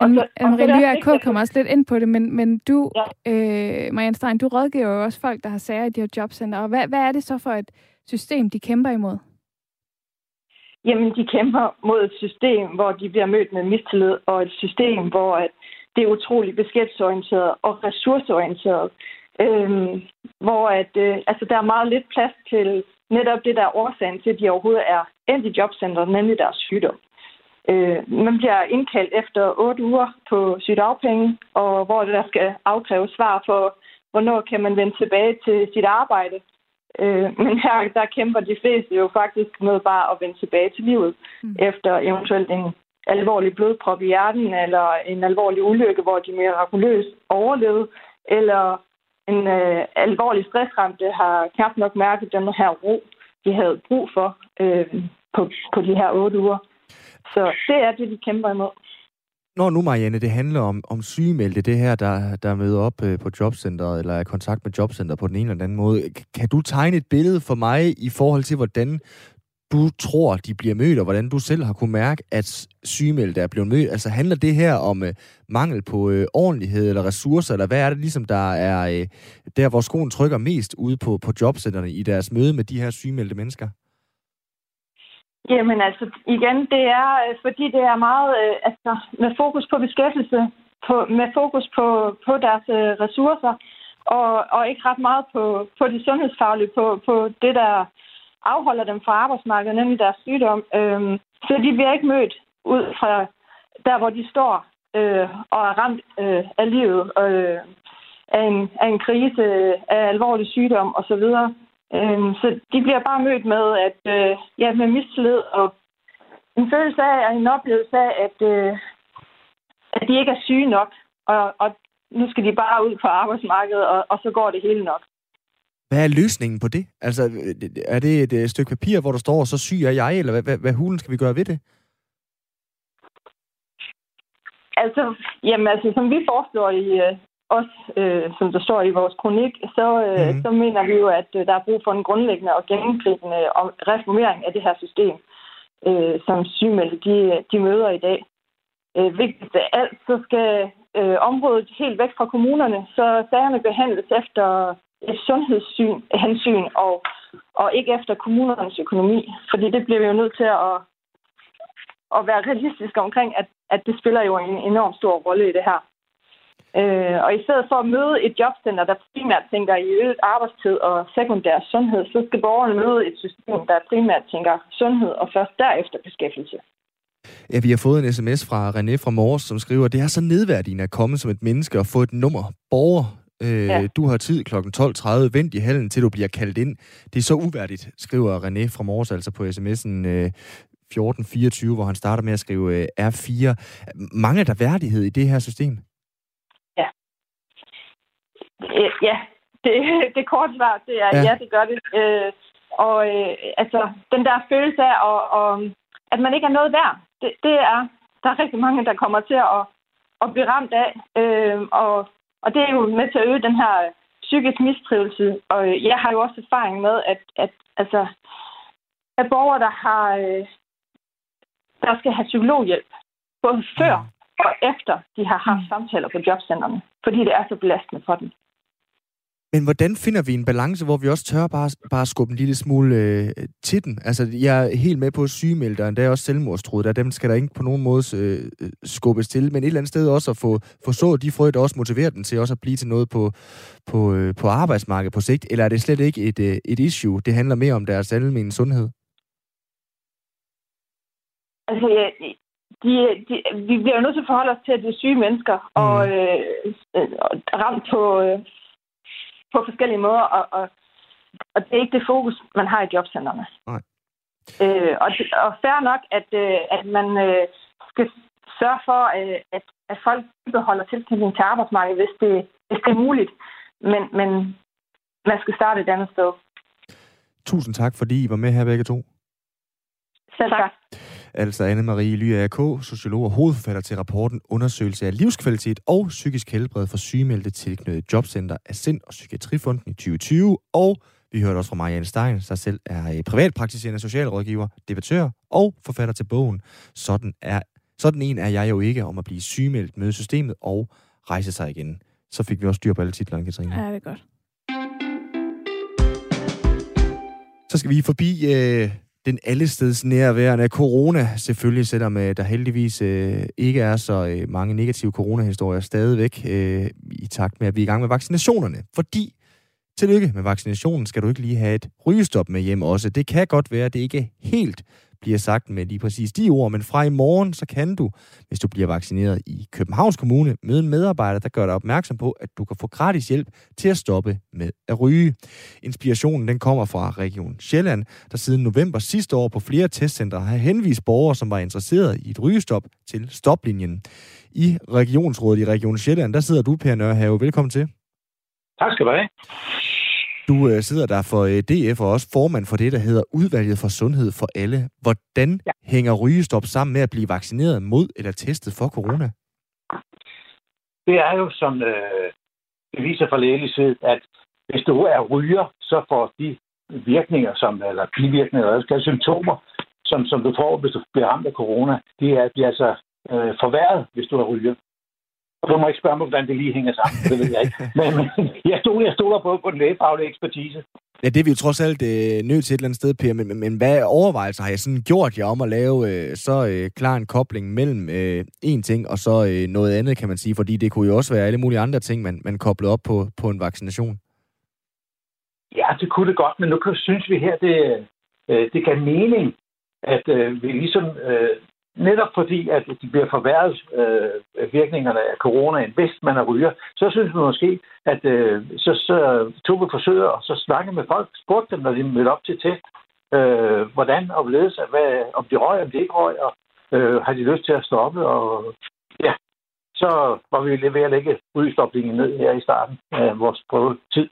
og så- og så er
Anne-Marie
det også
Lyer
vigtigt
K. kommer også lidt ind på det, men, men du,
Ja.
øh, Marianne Stein, du rådgiver jo også folk, der har sager i de her jobcenter. Og hvad, hvad er det så for et system, de kæmper imod?
Jamen, de kæmper mod et system, hvor de bliver mødt med mistillid, og et system, hvor at det er utroligt beskæftigelsesorienteret og ressourceorienteret. Øhm, hvor at, øh, altså, der er meget lidt plads til netop det, der er årsagen til, at de overhovedet er endt i jobcentret, nemlig deres sygdom. Øh, man bliver indkaldt efter otte uger på sygdagpenge, og hvor der skal afkræves svar for, hvornår kan man vende tilbage til sit arbejde. Øh, men her, der kæmper de fleste jo faktisk med bare at vende tilbage til livet,
Mm.
efter eventuelt en alvorlig blodprop i hjerten, eller en alvorlig ulykke, hvor de mirakuløst overlevede, eller en øh, alvorlig stressramte har knap nok mærket den her ro, de havde brug for øh, på, på de her otte uger. Så det er det, vi kæmper imod.
Når nu, Marianne, det handler om, om sygemeldte, det her, der, der møder op øh, på jobcenteret, eller er i kontakt med jobcenteret på den ene eller den anden måde, kan du tegne et billede for mig i forhold til, hvordan du tror, de bliver mødt, og hvordan du selv har kunne mærke, at sygemeldte er blevet mødt? Altså handler det her om øh, mangel på øh, ordentlighed eller ressourcer, eller hvad er det ligesom, der er øh, der, hvor skoen trykker mest ude på, på jobcenterne i deres møde med de her sygemeldte mennesker?
Jamen altså, igen, det er, øh, fordi det er meget øh, altså, med fokus på beskæftigelse, på, med fokus på, på deres øh, ressourcer, og, og ikke ret meget på, på det sundhedsfaglige, på, på det, der afholder dem fra arbejdsmarkedet, nemlig deres sygdom. Øhm, så de bliver ikke mødt ud fra der, hvor de står øh, og er ramt øh, af livet, øh, af, en, af en krise, øh, af alvorlig sygdom osv. Øhm, så de bliver bare mødt med, at øh, ja, med mistillid og en følelse af, og en oplevelse af, at, øh, at de ikke er syge nok, og, og nu skal de bare ud på arbejdsmarkedet, og, og så går det hele nok.
Hvad er løsningen på det? Altså, øh, er det et øh, stykke papir, hvor der står, så syg er jeg, eller hvad, hvad, hvad hulen skal vi gøre ved det?
Altså, jamen, altså, som vi foreslår i os, øh, som der står i vores kronik, så, øh, mm. så mener vi jo, at øh, der er brug for en grundlæggende og gennemgribende reformering af det her system, øh, som sygemeldte de, de møder i dag. Øh, vigtigst af alt, så skal øh, området helt væk fra kommunerne, så sagerne behandles efter et sundhedssyn, hensyn og, og ikke efter kommunernes økonomi. Fordi det bliver vi jo nødt til at, at være realistiske omkring, at, at det spiller jo en enorm stor rolle i det her. Øh, og i stedet for at møde et jobcenter, der primært tænker i øget arbejdstid og sekundær sundhed, så skal borgerne møde et system, der primært tænker sundhed og først derefter beskæftigelse.
Ja, vi har fået en sms fra René fra Mors, som skriver, det er så nedværdigende at komme som et menneske og få et nummer. Borger, øh. Ja. du har tid kl. 12.30, vent i hallen til du bliver kaldt ind. Det er så uværdigt, skriver René fra Mors, altså på sms'en øh, 1424, hvor han starter med at skrive øh, R4. Mangler der værdighed i det her system?
Øh, ja, det, [laughs] det korte svar, det er Ja. ja, det gør det. Øh, og øh, altså, den der følelse af, og, og, at man ikke er noget værd, det, det er, der er rigtig mange, der kommer til at, at blive ramt af. Øh, og, og det er jo med til at øge den her psykisk mistrivelse. Og jeg har jo også erfaring med, at, at, altså, at borgere, der har øh, der skal have psykologhjælp, både før og efter de har haft samtaler på jobcentrene, fordi det er så belastende for dem.
Men hvordan finder vi en balance, hvor vi også tør bare, bare skubbe en lille smule øh, til den? Altså, jeg er helt med på sygemeldte, og der er også selvmordstruet, der dem skal der ikke på nogen måde øh, øh, skubbes til, men et eller andet sted også at få, få så de frø, der også motiverer den til også at blive til noget på, på, øh, på arbejdsmarkedet på sigt, eller er det slet ikke et, øh, et issue? Det handler mere om deres almindelige sundhed.
Altså, ja, de, de, vi bliver jo nødt til at forholde os til, at det er syge mennesker, mm. og, øh, øh, og ramt på, øh, på forskellige måder, og, og, og det er ikke det fokus, man har i jobcentrene.
Nej.
Øh, og, det- og fair nok, at, øh, at man øh, skal sørge for, øh, at, at folk beholder tilknytning til arbejdsmarkedet, hvis det, hvis det er muligt. Men, men man skal starte et andet sted.
Tusind tak, fordi I var med her begge to.
Selv tak.
Altså Anne-Marie Lyer AK, sociolog og hovedforfatter til rapporten Undersøgelse af livskvalitet og psykisk helbred for sygemeldte tilknyttet jobcenter af Sind og Psykiatrifonden i 2020, og Vi hørte også fra Marianne Stein, der selv er privatpraktiserende socialrådgiver, debattør og forfatter til bogen. Sådan, er, sådan en er jeg jo ikke om at blive sygemeldt, med systemet og rejse sig igen. Så fik vi også styr på alle titlerne, Katrine.
Ja, det er godt.
Så skal vi forbi øh, den allesteds nærværende corona, selvfølgelig, selvom øh, der heldigvis øh, ikke er så øh, mange negative coronahistorier stadigvæk øh, i takt med, at vi er i gang med vaccinationerne. Fordi, tillykke med vaccinationen, skal du ikke lige have et rygestop med hjem også. Det kan godt være, at det ikke er helt bliver sagt med lige præcis de ord, men fra i morgen, så kan du, hvis du bliver vaccineret i Københavns Kommune, møde en medarbejder, der gør dig opmærksom på, at du kan få gratis hjælp til at stoppe med at ryge. Inspirationen den kommer fra Region Sjælland, der siden november sidste år på flere testcentre har henvist borgere, som var interesseret i et rygestop til stoplinjen. I Regionsrådet i Region Sjælland, der sidder du, Per Nørhave. Velkommen til.
Tak skal du have.
Du øh, sidder der for øh, DF og også formand for det, der hedder Udvalget for Sundhed for Alle. Hvordan ja. hænger rygestop sammen med at blive vaccineret mod eller testet for corona?
Det er jo, som øh, det viser fra lægelig side, at hvis du er ryger, så får de virkninger, som, eller bivirkninger, eller symptomer, som, som du får, hvis du bliver ramt af corona, de er, de er altså øh, forværret, hvis du er ryger. Og du må ikke spørge mig, hvordan det lige hænger sammen. Det ved jeg ikke. [laughs] Men, men jeg, stod, jeg stoler på, på den lægefaglige ekspertise.
Ja, det er vi jo trods alt øh, nødt til et eller andet sted, Per. Men, men, men hvad overvejelser har jeg sådan gjort jer om at lave øh, så øh, klar en kobling mellem øh, en ting og så øh, noget andet, kan man sige? Fordi det kunne jo også være alle mulige andre ting, man, man koblede op på, på en vaccination.
Ja, det kunne det godt, men nu synes vi her, det, øh, det gav mening, at øh, vi ligesom øh, netop fordi, at de bliver forværret øh, virkningerne af coronaen, hvis man er ryger, så synes vi måske, at øh, så, så tog vi forsøger og så snakke med folk, spurgte dem, når de mødte op til test, øh, hvordan og hvorledes, hvad, om de røg, om de ikke røg, og øh, har de lyst til at stoppe, og ja, så var vi ved at lægge udstoppingen ned her i starten af vores prøvetid.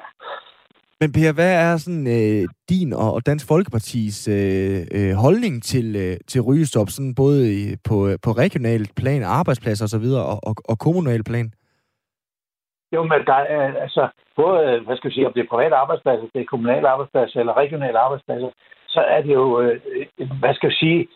Men Per, hvad er sådan øh, din og, og Dansk Folkepartis øh, øh, holdning til, øh, til rygestop, sådan både i, på, på regionalt plan, arbejdspladser osv., og, og, og kommunal plan?
Jo, men der er altså både, hvad skal vi sige, om det er private arbejdspladser, det er kommunale arbejdspladser eller regionale arbejdspladser, så er det jo, øh, hvad skal vi sige,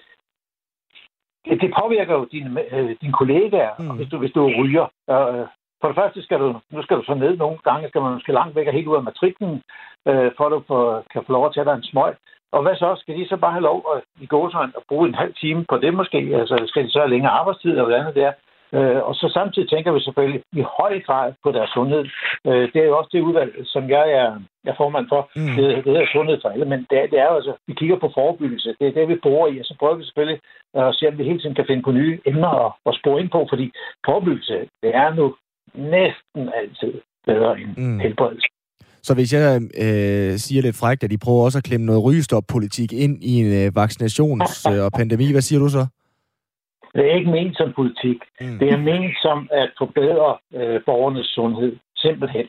det, det påvirker jo dine, øh, dine kollegaer, mm. hvis, du, hvis du ryger. Øh, for det første skal du, nu skal du så ned nogle gange, skal man måske langt væk og helt ud af matriklen, øh, for at du for, kan få lov at tage dig en smøg. Og hvad så? Skal de så bare have lov at, i gåsøjne at bruge en halv time på det måske? Altså skal de så have længere arbejdstid eller hvad andet der? Øh, og så samtidig tænker vi selvfølgelig i høj grad på deres sundhed. Øh, det er jo også det udvalg, som jeg er, er formand for. Mm. Det, det hedder sundhed for alle, men det, det er jo altså, vi kigger på forebyggelse. Det er det, vi bruger i, og så prøver vi selvfølgelig at se, om vi hele tiden kan finde på nye emner og, og spore ind på, fordi forebyggelse, det er nu næsten altid bedre end mm. helbredelse.
Så hvis jeg øh, siger lidt frækt, at de prøver også at klemme noget rygestop-politik ind i en øh, vaccinations- [laughs] og pandemi, hvad siger du så?
Det er ikke ment som politik. Mm. Det er ment som at forbedre øh, borgernes sundhed, simpelthen.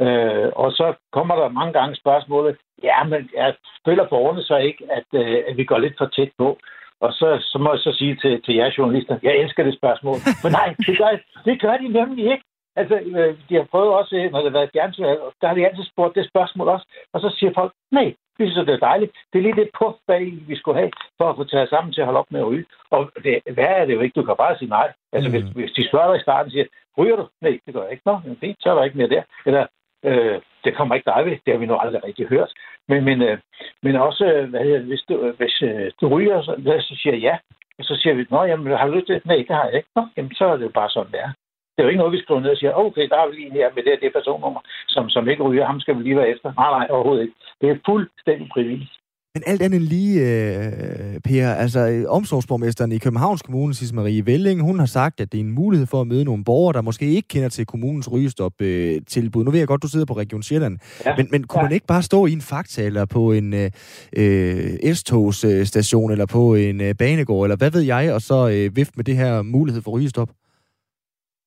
Øh, og så kommer der mange gange spørgsmålet, ja, men jeg føler borgerne så ikke, at, øh, at vi går lidt for tæt på. Og så, så må jeg så sige til, til jer journalister, jeg elsker det spørgsmål. Men nej, det gør, det gør de nemlig ikke. Altså, øh, de har prøvet også, når det har været fjernsyn, der har de altid spurgt det spørgsmål også. Og så siger folk, nej, vi synes, det er dejligt. Det er lige det puff bag, vi skulle have, for at få taget sammen til at holde op med at ryge. Og det, hvad er det jo ikke? Du kan bare sige nej. Altså, mm. hvis, hvis de spørger dig i starten og siger, ryger du? Nej, det gør jeg ikke. Nå, det, så er der ikke mere der. Eller, øh, det kommer ikke dig ved. Det har vi nu aldrig rigtig hørt. Men, men, øh, men også, øh, hvad hedder, hvis, du, hvis øh, du ryger, så, så siger jeg ja. Og så siger vi, nå, jamen, har du lyst til det? Nej, det har jeg ikke. Nå, jamen, så er det jo bare sådan, det er. Det er jo ikke noget, vi skriver ned og siger, okay, der er vi lige her med det, det personnummer, som, som ikke ryger, ham skal vi lige være efter. Nej, nej, overhovedet ikke. Det er fuldstændig frivilligt.
Men alt andet lige, øh, Per, altså omsorgsborgmesteren i Københavns Kommune, Sis Marie Velling, hun har sagt, at det er en mulighed for at møde nogle borgere, der måske ikke kender til kommunens rygestop-tilbud. nu ved jeg godt, du sidder på Region Sjælland, ja. men, men kunne ja. man ikke bare stå i en fakta, eller på en øh, øh S-togsstation, eller på en øh, banegård, eller hvad ved jeg, og så øh, vifte med det her mulighed for rygestop?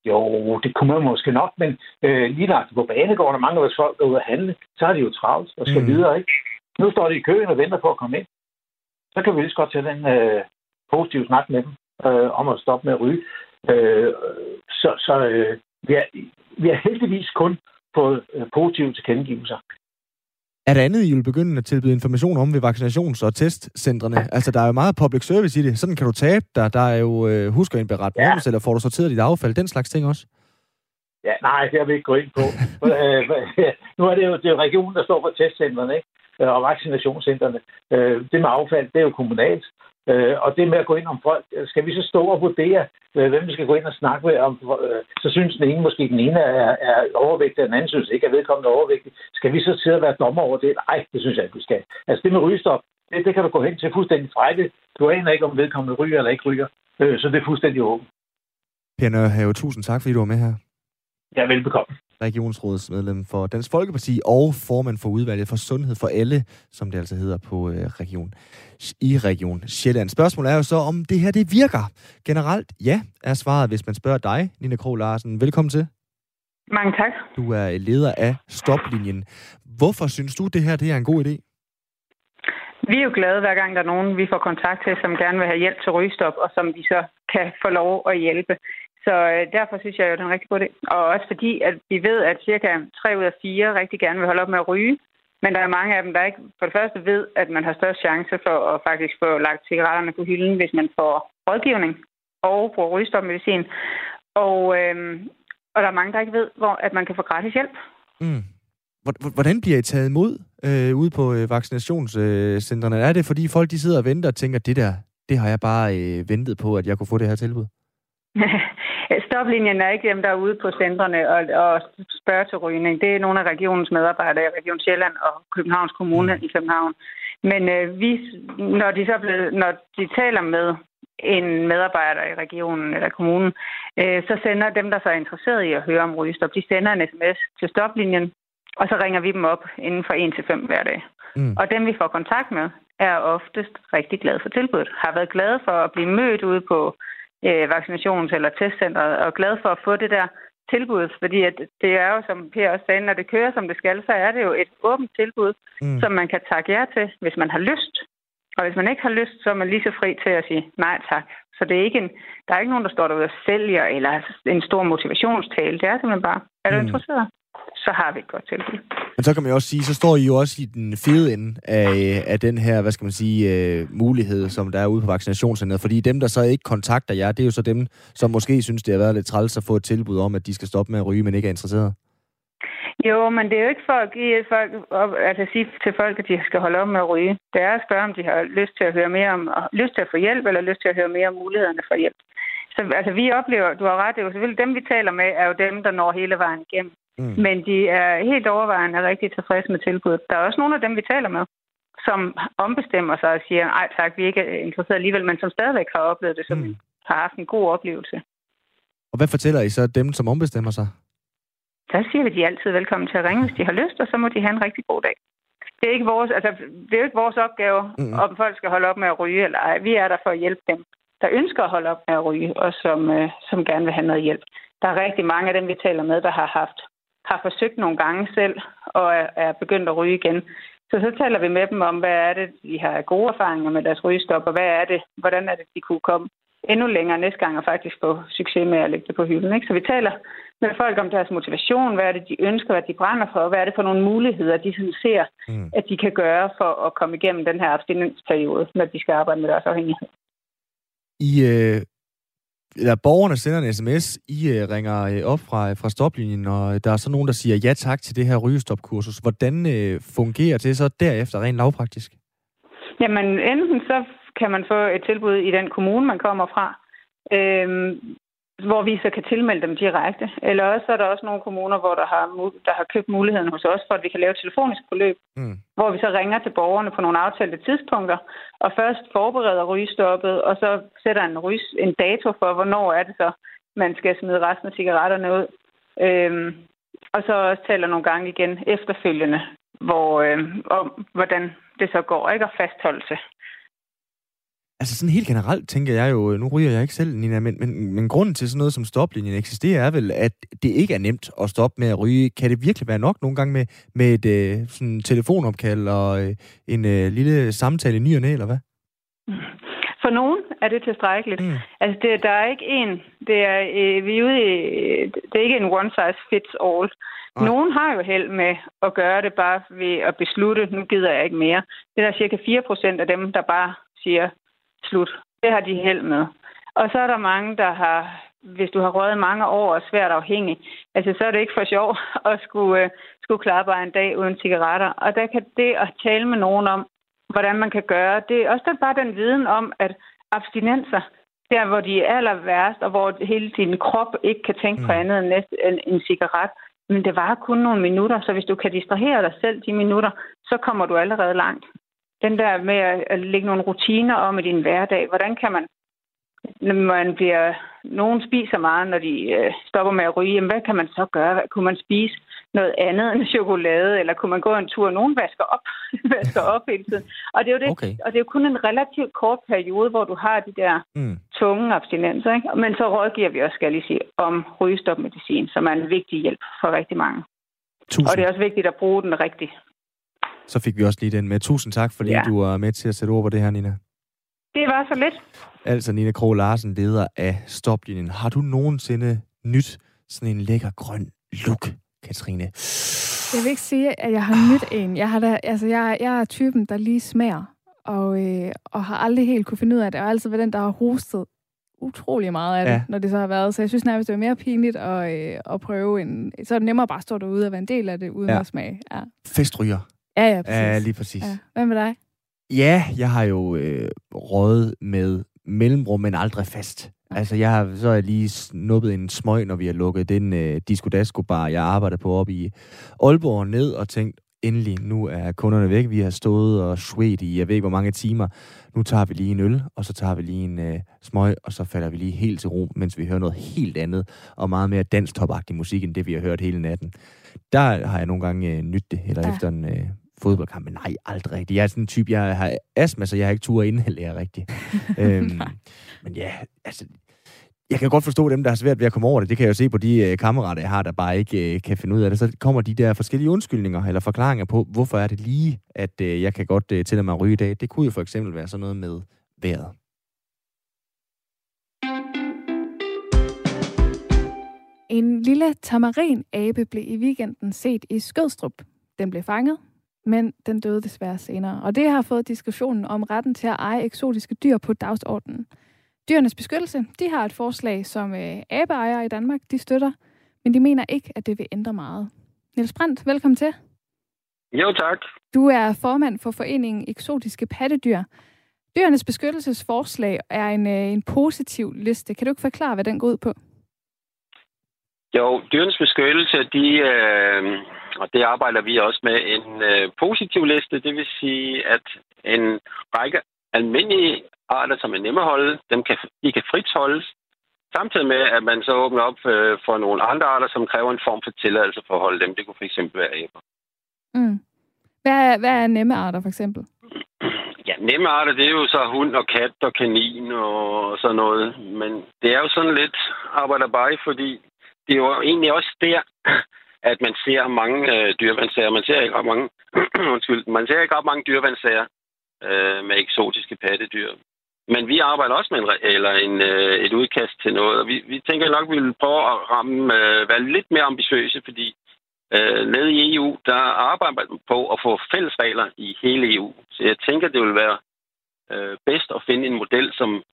Jo, det kunne man måske nok, men øh, lige nok på banegården, og mange af folk er ude at handle, så er de jo travlt og skal mm. videre, ikke? Nu står de i køen og venter på at komme ind. Så kan vi lige så godt tage den øh, positive snak med dem øh, om at stoppe med at ryge. Øh, så så øh, vi, har, vi har heldigvis kun fået øh, positive tilkendegivelser.
Er der andet, I vil begynde at tilbyde information om ved vaccinations- og testcentrene? Altså, der er jo meget public service i det. Sådan kan du tabe dig. Der er jo øh, husk at indberette ja. eller får du sorteret dit affald, den slags ting også.
Ja, nej, det har vi ikke gået ind på. Øh, nu er det jo, det er regionen, der står for testcentrene ikke? og vaccinationscentrene. Øh, det med affald, det er jo kommunalt. Øh, og det med at gå ind om folk, skal vi så stå og vurdere, øh, hvem vi skal gå ind og snakke med om, øh, så synes den ene måske, den ene er, er overvægtig, og den anden synes ikke, at vedkommende er overvægtig. Skal vi så sidde og være dommer over det? Nej, det synes jeg ikke, vi skal. Altså det med rygestop, det, det kan du gå hen til fuldstændig frejligt. Du aner ikke, om vedkommende ryger eller ikke ryger. Øh, så det er fuldstændig åbent.
Per Nørhave, tusind tak, fordi du var med her.
Ja, velbekomme
regionsrådsmedlem for Dansk Folkeparti og formand for udvalget for Sundhed for Alle, som det altså hedder på øh, region, i Region Sjælland. Spørgsmålet er jo så, om det her det virker. Generelt ja, er svaret, hvis man spørger dig, Nina Krog Larsen. Velkommen til.
Mange tak.
Du er leder af Stoplinjen. Hvorfor synes du, det her det er en god idé?
Vi er jo glade, hver gang der er nogen, vi får kontakt til, som gerne vil have hjælp til rygestop, og som vi så kan få lov at hjælpe. Så øh, derfor synes jeg jo, det er en rigtig god idé. Og også fordi, at vi ved, at cirka 3 ud af 4 rigtig gerne vil holde op med at ryge. Men der er mange af dem, der ikke for det første ved, at man har størst chance for at faktisk få lagt cigaretterne på hylden, hvis man får rådgivning og bruger rygestopmedicin. Og, øh, og der er mange, der ikke ved, hvor at man kan få gratis hjælp. Mm.
Hvordan bliver I taget imod øh, ude på øh, vaccinationscentrene? Er det, fordi folk de sidder og venter og tænker, det der, det har jeg bare øh, ventet på, at jeg kunne få det her tilbud? [laughs]
Stoplinjen er ikke dem, der er ude på centrene og, og spørger til rygning. Det er nogle af regionens medarbejdere i Region Sjælland og Københavns Kommune mm. i København. Men øh, vi, når, de så ble, når de taler med en medarbejder i regionen eller kommunen, øh, så sender dem, der så er interesseret i at høre om rygestop, de sender en sms til stoplinjen, og så ringer vi dem op inden for 1 til 5 hver dag. Mm. Og dem, vi får kontakt med, er oftest rigtig glade for tilbuddet. Har været glade for at blive mødt ude på øh, vaccinations- eller testcenteret, og glad for at få det der tilbud, fordi at det er jo, som Per også sagde, når det kører, som det skal, så er det jo et åbent tilbud, mm. som man kan takke ja til, hvis man har lyst. Og hvis man ikke har lyst, så er man lige så fri til at sige nej tak. Så det er ikke en, der er ikke nogen, der står derude og sælger, eller en stor motivationstale. Det er simpelthen bare, er du mm. interesseret? Så har vi et godt tilbud.
Men så kan man jo også sige, så står I jo også i den fede ende af, af den her, hvad skal man sige, uh, mulighed, som der er ude på vaccinationscenteret. Fordi dem, der så ikke kontakter jer, det er jo så dem, som måske synes, det har været lidt træls at få et tilbud om, at de skal stoppe med at ryge, men ikke er interesseret.
Jo, men det er jo ikke for at give folk altså sige til folk, at de skal holde op med at ryge. Det er at spørge, om de har lyst til at høre mere om, lyst til at få hjælp, eller lyst til at høre mere om mulighederne for hjælp. Så altså, vi oplever, du har ret, det er jo selvfølgelig dem, vi taler med, er jo dem, der når hele vejen igennem. Mm. Men de er helt overvejende rigtig tilfredse med tilbuddet. Der er også nogle af dem, vi taler med, som ombestemmer sig og siger, ej tak, vi er ikke interesseret alligevel, men som stadigvæk har oplevet det, som mm. har haft en god oplevelse.
Og hvad fortæller I så dem, som ombestemmer sig?
Der siger vi, at de er altid velkommen til at ringe, hvis de har lyst, og så må de have en rigtig god dag. Det er ikke vores, altså, det er jo ikke vores opgave, mm. om folk skal holde op med at ryge eller ej. Vi er der for at hjælpe dem, der ønsker at holde op med at ryge, og som, øh, som gerne vil have noget hjælp. Der er rigtig mange af dem, vi taler med, der har haft har forsøgt nogle gange selv og er, er begyndt at ryge igen. Så så taler vi med dem om, hvad er det, de har gode erfaringer med deres rygestop, og hvad er det, hvordan er det, de kunne komme endnu længere næste gang og faktisk få succes med at lægge det på hylden. Ikke? Så vi taler med folk om deres motivation, hvad er det, de ønsker, hvad de brænder for, hvad er det for nogle muligheder, de sådan ser, mm. at de kan gøre for at komme igennem den her abstinensperiode, når de skal arbejde med deres afhængighed.
I øh, eller borgerne sender en sms, I øh, ringer øh, op fra, fra stoplinjen, og der er så nogen, der siger ja tak til det her rygestopkursus. Hvordan øh, fungerer det så derefter rent lavpraktisk?
Jamen, enten så kan man få et tilbud i den kommune, man kommer fra. Øhm, hvor vi så kan tilmelde dem direkte. Eller også er der også nogle kommuner, hvor der har, der har købt muligheden hos os for, at vi kan lave telefonisk forløb, mm. hvor vi så ringer til borgerne på nogle aftalte tidspunkter, og først forbereder rygestoppet, og så sætter en, ryg, en dato for, hvornår er det så, man skal smide resten af cigaretterne ud. Øhm, og så også taler nogle gange igen efterfølgende, hvor, øhm, om, hvordan det så går, ikke? Og fastholdelse.
Altså sådan helt generelt tænker jeg jo, nu ryger jeg ikke selv, Nina, men, men, men grunden til sådan noget som stoplinjen eksisterer er vel, at det ikke er nemt at stoppe med at ryge. Kan det virkelig være nok nogle gange med, med et øh, sådan telefonopkald og øh, en øh, lille samtale i ny og næ, eller hvad?
For nogen Er det tilstrækkeligt? Mm. Altså, det, der er ikke en... Det er, øh, vi er ude i, det er ikke en one size fits all. Nej. Nogen har jo held med at gøre det bare ved at beslutte, nu gider jeg ikke mere. Det er der cirka 4 procent af dem, der bare siger slut. Det har de held med. Og så er der mange, der har, hvis du har røget mange år og svært afhængig, altså så er det ikke for sjov [laughs] at skulle, uh, skulle klare bare en dag uden cigaretter. Og der kan det at tale med nogen om, hvordan man kan gøre, det er også bare den viden om, at abstinenser, der hvor de er aller værst, og hvor hele din krop ikke kan tænke mm. på andet end, næste, end en cigaret, men det var kun nogle minutter, så hvis du kan distrahere dig selv de minutter, så kommer du allerede langt. Den der med at lægge nogle rutiner om i din hverdag, hvordan kan man når man bliver, nogen spiser meget, når de øh, stopper med at ryge, jamen, hvad kan man så gøre? Kunne man spise noget andet end chokolade, eller kunne man gå en tur? Nogen vasker op, [laughs] vasker op hele tiden. Og det, er jo det, okay. og det er jo kun en relativt kort periode, hvor du har de der mm. tunge abstinenser. Ikke? Men så rådgiver vi også, skal jeg lige sige, om rygestopmedicin, som er en vigtig hjælp for rigtig mange. Tusind. Og det er også vigtigt at bruge den rigtigt.
Så fik vi også lige den med. Tusind tak, fordi ja. du var med til at sætte ord på det her, Nina.
Det var så lidt.
Altså Nina Krog Larsen, leder af Stoplinjen. Har du nogensinde nyt sådan en lækker grøn look, Katrine?
Jeg vil ikke sige, at jeg har nyt en. Jeg, har da, altså, jeg, jeg er typen, der lige smager, og, øh, og har aldrig helt kunne finde ud af det. Og altid været den, der har hostet utrolig meget af det, ja. når det så har været. Så jeg synes nærmest, det er mere pinligt at, øh, at prøve en... Så er det nemmere bare at stå derude og være en del af det, uden ja. at smage. Ja.
Festryger.
Ja, ja, præcis.
Ja, lige præcis. Ja.
Hvad med dig?
Ja, jeg har jo øh, rådet med mellemrum, men aldrig fast. Altså, jeg har, så har jeg lige snuppet en smøg, når vi har lukket den øh, Disco Dasco bar, jeg arbejder på op i Aalborg ned, og tænkt, endelig, nu er kunderne væk. Vi har stået og svedt i, jeg ved ikke hvor mange timer. Nu tager vi lige en øl, og så tager vi lige en øh, smøg, og så falder vi lige helt til ro, mens vi hører noget helt andet, og meget mere danstopagtig musik, end det vi har hørt hele natten. Der har jeg nogle gange øh, nyttet det, eller ja. efter en øh, fodboldkamp, men nej, aldrig rigtigt. Jeg er sådan en type, jeg har astma, så jeg har ikke tur inhalere rigtigt. [laughs] øhm, men ja, altså, jeg kan godt forstå dem, der har svært ved at komme over det. Det kan jeg jo se på de øh, kammerater, jeg har, der bare ikke øh, kan finde ud af det. Så kommer de der forskellige undskyldninger eller forklaringer på, hvorfor er det lige, at øh, jeg kan godt øh, tillade mig at ryge i dag. Det kunne jo for eksempel være sådan noget med vejret.
En lille tamarin-abe blev i weekenden set i Skødstrup. Den blev fanget, men den døde desværre senere. Og det har fået diskussionen om retten til at eje eksotiske dyr på dagsordenen. Dyrenes beskyttelse, de har et forslag, som øh, abeejere i Danmark, de støtter, men de mener ikke, at det vil ændre meget. Niels Brandt, velkommen til.
Jo, tak.
Du er formand for foreningen Eksotiske Pattedyr. Dyrenes beskyttelsesforslag er en, øh, en positiv liste. Kan du ikke forklare, hvad den går ud på?
Jo, dyrenes beskyttelse, de, øh, og det arbejder vi også med, en øh, positiv liste. Det vil sige, at en række almindelige arter, som er nemme at holde, dem kan, de kan frit holdes. Samtidig med, at man så åbner op øh, for nogle andre arter, som kræver en form for tilladelse for at holde dem. Det kunne for eksempel være æber.
Mm. Hvad, er, hvad er nemme arter, for eksempel?
Ja, nemme arter, det er jo så hund og kat og kanin og sådan noget. Men det er jo sådan lidt arbejderbeje, fordi det er jo egentlig også der, at man ser mange øh, dyrevandsager. Man ser ikke ret mange, [clears throat] undskyld, man ser ikke ret mange dyrevandsager øh, med eksotiske pattedyr. Men vi arbejder også med en, eller en, øh, et udkast til noget, og vi, vi tænker nok, at vi vil prøve at ramme, øh, være lidt mere ambitiøse, fordi øh, nede i EU, der arbejder man på at få fælles regler i hele EU. Så jeg tænker, det vil være øh, bedst at finde en model, som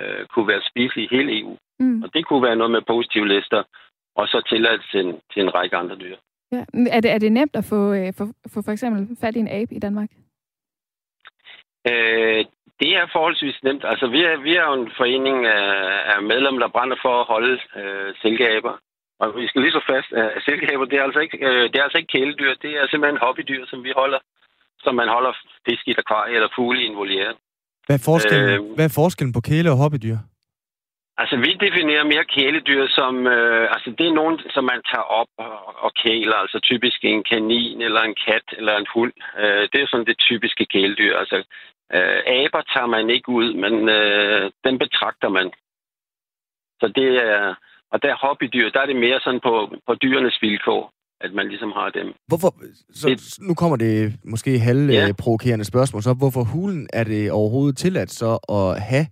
øh, kunne være spiselig i hele EU. Mm. Og det kunne være noget med positive lister, og så tilladelse til en, til en række andre dyr.
Ja. Er, det, er det nemt at få, øh, for, for, for eksempel fat i en abe i Danmark?
Øh, det er forholdsvis nemt. Altså, vi er, vi er jo en forening af, af medlemmer, der brænder for at holde øh, silkeaber. Og vi skal lige så fast, at silkeaber, det er, altså ikke, øh, det er altså ikke kæledyr. Det er simpelthen hobbydyr, som vi holder, som man holder fisk i et akvarie eller fugle i en voliere.
Hvad er forskellen, øh, hvad er forskellen på kæle- og hobbydyr?
Altså, vi definerer mere kæledyr som... Øh, altså, det er nogen, som man tager op og, kæler. Altså, typisk en kanin eller en kat eller en hund. Øh, det er sådan det typiske kæledyr. Altså, øh, aber tager man ikke ud, men øh, den betragter man. Så det er... Og der hobbydyr, der er det mere sådan på, på dyrenes vilkår, at man ligesom har dem.
Hvorfor, så det, nu kommer det måske halvprovokerende ja. spørgsmål, så hvorfor hulen er det overhovedet tilladt så at have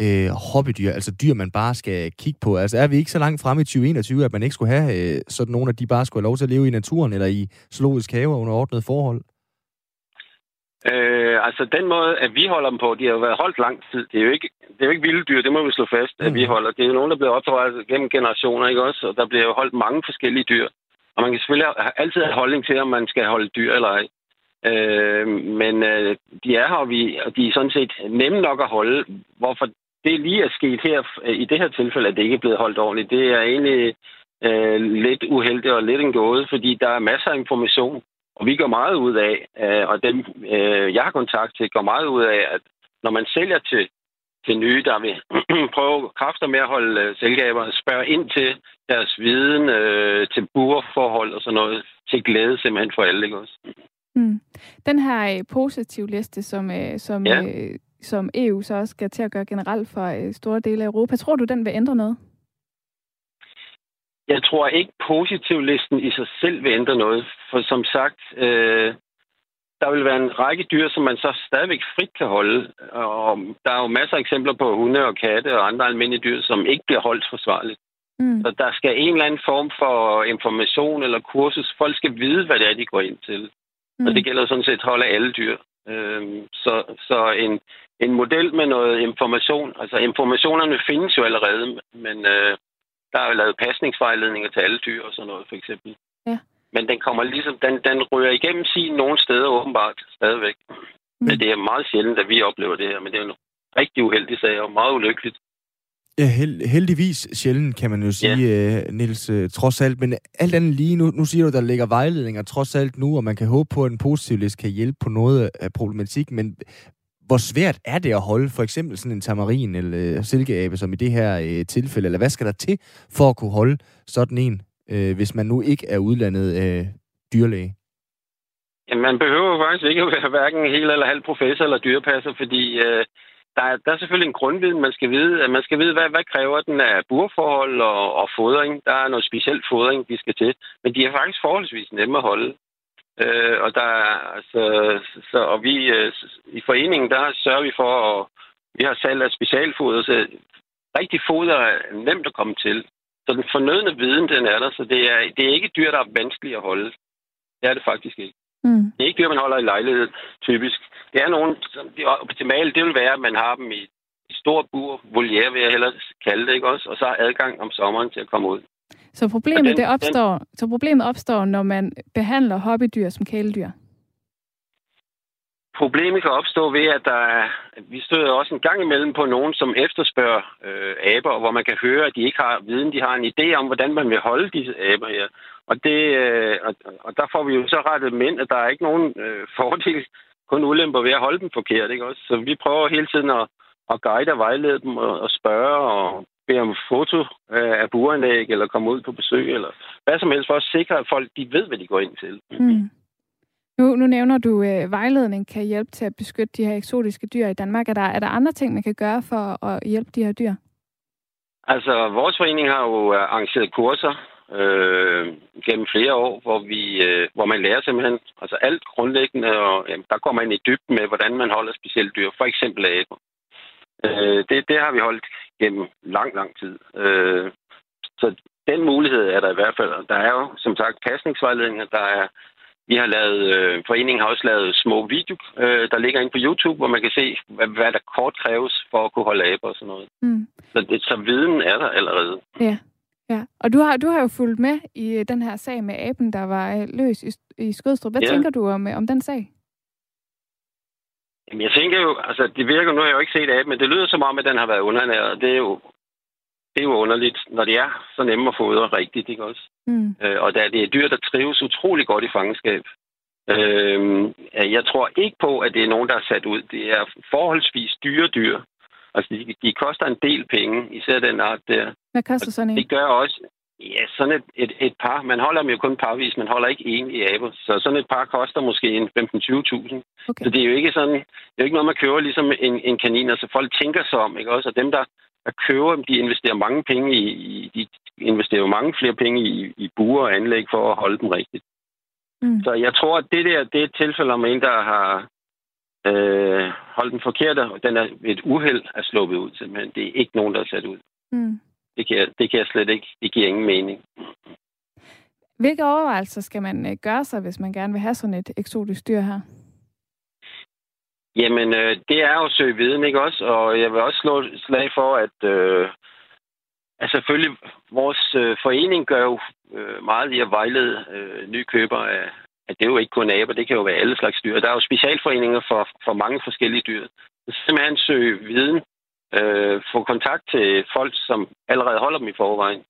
øh, hobbydyr, altså dyr, man bare skal kigge på? Altså er vi ikke så langt frem i 2021, at man ikke skulle have øh, sådan nogle, at de bare skulle have lov til at leve i naturen eller i zoologisk have under ordnet forhold?
Øh, altså den måde, at vi holder dem på, de har jo været holdt lang tid. Det er jo ikke, det er jo ikke vilde dyr, det må vi slå fast, mm. at vi mm. holder. Det er jo nogen, der bliver opdraget gennem generationer, ikke også? Og der bliver jo holdt mange forskellige dyr. Og man kan selvfølgelig altid have holdning til, om man skal holde dyr eller ej. Øh, men øh, de er her, og, vi, og de er sådan set nemme nok at holde. Hvorfor det lige er sket her, i det her tilfælde, at det ikke er blevet holdt ordentligt, det er egentlig øh, lidt uheldigt og lidt en gåde, fordi der er masser af information, og vi går meget ud af, øh, og dem, øh, jeg har kontakt til, går meget ud af, at når man sælger til, til nye, der vil [clears throat] prøve kræfter med at holde øh, selskaber, spørge ind til deres viden, øh, til burforhold og sådan noget, til glæde simpelthen for alle, ikke også?
Mm. Den her øh, positiv liste, som, øh, som, ja. øh, som EU så også skal til at gøre generelt for øh, store dele af Europa, tror du, den vil ændre noget?
Jeg tror ikke, positivlisten i sig selv vil ændre noget. For som sagt, øh, der vil være en række dyr, som man så stadigvæk frit kan holde. Og der er jo masser af eksempler på hunde og katte og andre almindelige dyr, som ikke bliver holdt forsvarligt. Mm. Så der skal en eller anden form for information eller kursus. Folk skal vide, hvad det er, de går ind til. Mm. Og det gælder sådan set at holde alle dyr. Øhm, så så en, en model med noget information, altså informationerne findes jo allerede, men øh, der er jo lavet pasningsvejledninger til alle dyr og sådan noget, for eksempel. Ja. Men den kommer ligesom, den, den ryger igennem sin nogle steder åbenbart stadigvæk. Mm. Men det er meget sjældent, at vi oplever det her, men det er en rigtig uheldig sag og meget ulykkeligt.
Ja, held, heldigvis sjældent, kan man jo sige, ja. Niels, uh, trods alt. Men alt andet lige, nu, nu siger du, der ligger vejledninger trods alt nu, og man kan håbe på, at en positiv list kan hjælpe på noget af problematikken. Men hvor svært er det at holde for eksempel sådan en tamarin eller øh, silkeabe, som i det her øh, tilfælde? Eller hvad skal der til for at kunne holde sådan en, øh, hvis man nu ikke er udlandet øh, dyrlæge?
Jamen, man behøver faktisk ikke at være hverken hel eller halv professor eller dyrepasser, fordi øh, der er, der er selvfølgelig en grundviden, man skal vide. At Man skal vide, hvad, hvad kræver den af burforhold og, og fodring. Der er noget specielt fodring, de skal til. Men de er faktisk forholdsvis nemme at holde. Øh, og der altså, så, og vi øh, i foreningen, der sørger vi for, at vi har salg af specialfoder, så rigtig foder er nemt at komme til. Så den fornødne viden, den er der, så det er, det er ikke dyr, der er vanskeligt at holde. Det er det faktisk ikke. Mm. Det er ikke dyr, man holder i lejlighed, typisk. Det er nogen, som de optimale, det vil være, at man har dem i, i stort bur, voliere vil jeg hellere kalde det, ikke også? Og så har adgang om sommeren til at komme ud.
Så problemet, den, det opstår, den, så problemet opstår, når man behandler hobbydyr som kæledyr?
Problemet kan opstå ved, at der er, vi støder også en gang imellem på nogen, som efterspørger øh, aber, hvor man kan høre, at de ikke har viden, de har en idé om, hvordan man vil holde disse aber her. Og, det, øh, og, og der får vi jo så rettet mænd, at der er ikke nogen øh, [laughs] fordel, kun ulemper ved at holde dem forkert. Ikke også? Så vi prøver hele tiden at, at guide og vejlede dem og, og spørge og bede om foto af buranlæg eller komme ud på besøg eller hvad som helst for at sikre, at folk de ved, hvad de går ind til. Mm.
Nu, nu nævner du, at øh, vejledning kan hjælpe til at beskytte de her eksotiske dyr i Danmark. Er der, er der andre ting, man kan gøre for at hjælpe de her dyr?
Altså, vores forening har jo øh, arrangeret kurser øh, gennem flere år, hvor, vi, øh, hvor man lærer simpelthen altså alt grundlæggende, og jamen, der går man i dybden med, hvordan man holder specielle dyr, for eksempel aber. Øh, det, det har vi holdt gennem lang, lang tid. Øh, så den mulighed er der i hvert fald. Der er jo, som sagt, pasningsvejledninger, der er vi har lavet, øh, foreningen har også lavet små video, øh, der ligger inde på YouTube, hvor man kan se, hvad, hvad der kort kræves for at kunne holde aber og sådan noget. Mm. Så, det, så viden er der allerede.
Ja. Ja, og du har, du har jo fulgt med i øh, den her sag med aben, der var øh, løs i, i Skødstrup. Hvad ja. tænker du om, øh, om den sag?
Jamen, jeg tænker jo, altså det virker, nu har jeg jo ikke set aben, men det lyder som om, at den har været undernæret. Det er jo, det er jo underligt, når det er så nemme at fodre rigtigt, ikke også? Mm. Øh, og da det er dyr, der trives utrolig godt i fangenskab. Øh, jeg tror ikke på, at det er nogen, der er sat ud. Det er forholdsvis dyre dyr. Altså, de, de koster en del penge, især den art der.
Hvad koster sådan en?
Det gør også, ja, sådan et, et, et par. Man holder dem jo kun parvis, man holder ikke en i aber. Så sådan et par koster måske en 15-20.000. Okay. Så det er jo ikke sådan, det er jo ikke noget, man køber ligesom en, en kanin. Altså, folk tænker sig om, ikke også? Og dem, der, der køber dem, de investerer mange penge i, i de investerer jo mange flere penge i, i buer og anlæg for at holde dem rigtigt. Mm. Så jeg tror, at det der, det er et tilfælde om en, der har øh, holdt den forkerte, og den er ved et uheld er sluppet ud simpelthen. Det er ikke nogen, der er sat ud.
Mm.
Det kan, jeg, det kan jeg slet ikke. Det giver ingen mening.
Hvilke overvejelser skal man øh, gøre sig, hvis man gerne vil have sådan et eksotisk dyr her?
Jamen, øh, det er jo at søge viden, ikke også? Og jeg vil også slå slag for, at øh, altså selvfølgelig, vores øh, forening gør jo øh, meget i at vejlede øh, nye købere af, at det er jo ikke kun aber, det kan jo være alle slags dyr. Der er jo specialforeninger for, for mange forskellige dyr. Så simpelthen søge viden, øh, få kontakt til folk, som allerede holder dem i forvejen,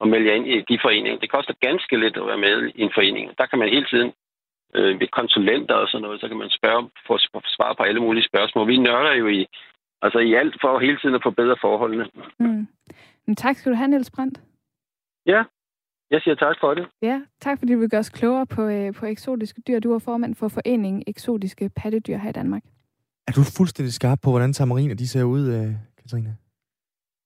og melde ind i de foreninger. Det koster ganske lidt at være med i en forening. Der kan man hele tiden øh, ved konsulenter og sådan noget, så kan man spørge, få svar på alle mulige spørgsmål. Vi nørder jo i, altså i alt for hele tiden at forbedre forholdene.
Mm. Men tak skal du have, Niels Brandt.
Ja, jeg siger tak for det.
Ja, tak fordi du vil gøre os klogere på, øh, på eksotiske dyr. Du er formand for Foreningen Eksotiske Pattedyr her i Danmark.
Er du fuldstændig skarp på, hvordan tamariner de ser ud, øh, Katrine?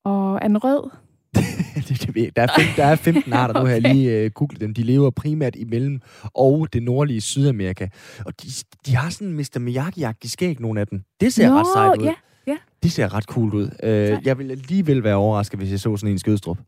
Og er den rød? [laughs]
der, er fem, der er 15 [laughs] arter, nu har jeg lige øh, googlet dem. De lever primært i mellem og det nordlige Sydamerika. Og de, de har sådan en Mr. Miyagi-agtig skæg, nogle af dem. Det ser
Nå,
ret sejt ud.
Ja, ja.
De ser ret cool ud. Øh, jeg vil alligevel være overrasket, hvis jeg så sådan en skødstrup.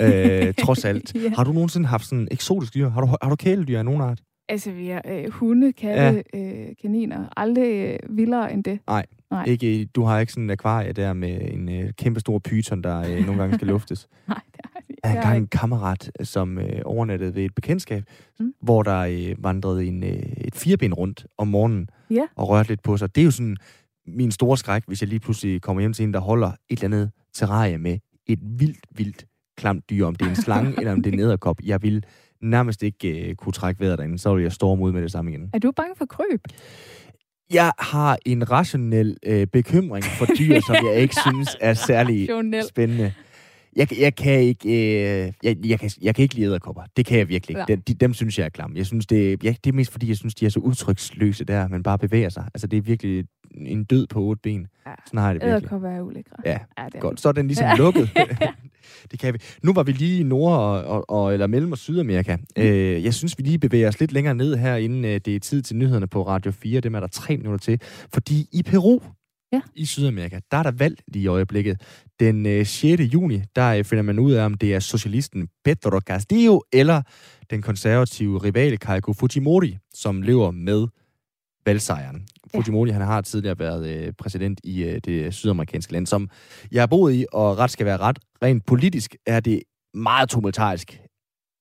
øh, [laughs] trods alt.
Ja.
Har du nogensinde haft sådan eksotisk dyr? Har du, har du kæledyr af nogen art?
Altså, vi har øh, hunde, katte, ja. øh, kaniner. Aldrig øh, vildere end det.
Nej.
Nej.
Ikke, du har ikke sådan en akvarie der med en øh, kæmpe stor pyton, der øh, nogle gange skal [laughs] luftes.
Nej, det har vi
Jeg har engang en kammerat, som øh, overnattede ved et bekendtskab,
Mm.
hvor der øh, vandrede en, øh, et fireben rundt om morgenen
Ja.
og rørte lidt på sig. Det er jo sådan min store skræk, hvis jeg lige pludselig kommer hjem til en, der holder et eller andet terrarie med et vildt, vildt klamt dyr, om det er en slange [laughs] eller om det er en æderkop. Jeg vil nærmest ikke øh, kunne trække vejret derinde, så vil jeg storme ud med det samme igen.
Er du bange for kryb?
Jeg har en rationel øh, bekymring for dyr, [laughs] som jeg ikke synes er særlig
Rationel.
spændende. Jeg, jeg kan ikke, øh, jeg, jeg, kan, jeg kan ikke lide æderkopper. Det kan jeg virkelig ikke.
Ja.
Dem, de, dem synes jeg er klamme. Jeg synes, det, ja, det er mest fordi, jeg synes, de er så udtryksløse der, man bare bevæger sig. Altså, det er virkelig en død på otte ben.
Ja.
Sådan har jeg det virkelig.
Æderkopper er ulækre.
Ja,
ja det er
Godt, så er den ligesom lukket. [laughs] [laughs] det kan vi. Nu var vi lige i Nord- og, og, og eller Mellem- og Sydamerika.
Mm.
Øh, jeg synes, vi lige bevæger os lidt længere ned her, inden øh, det er tid til nyhederne på Radio 4. Dem er der tre minutter til. Fordi i Peru,
Ja.
i Sydamerika, der er der valg lige i øjeblikket. Den øh, 6. juni, der øh, finder man ud af, om det er socialisten Pedro Castillo eller den konservative rivale Keiko Fujimori, som lever med valgsejren.
Ja.
Fujimori, han har tidligere været øh, præsident i øh, det sydamerikanske land, som jeg har boet i, og ret skal være ret. Rent politisk er det meget tumultarisk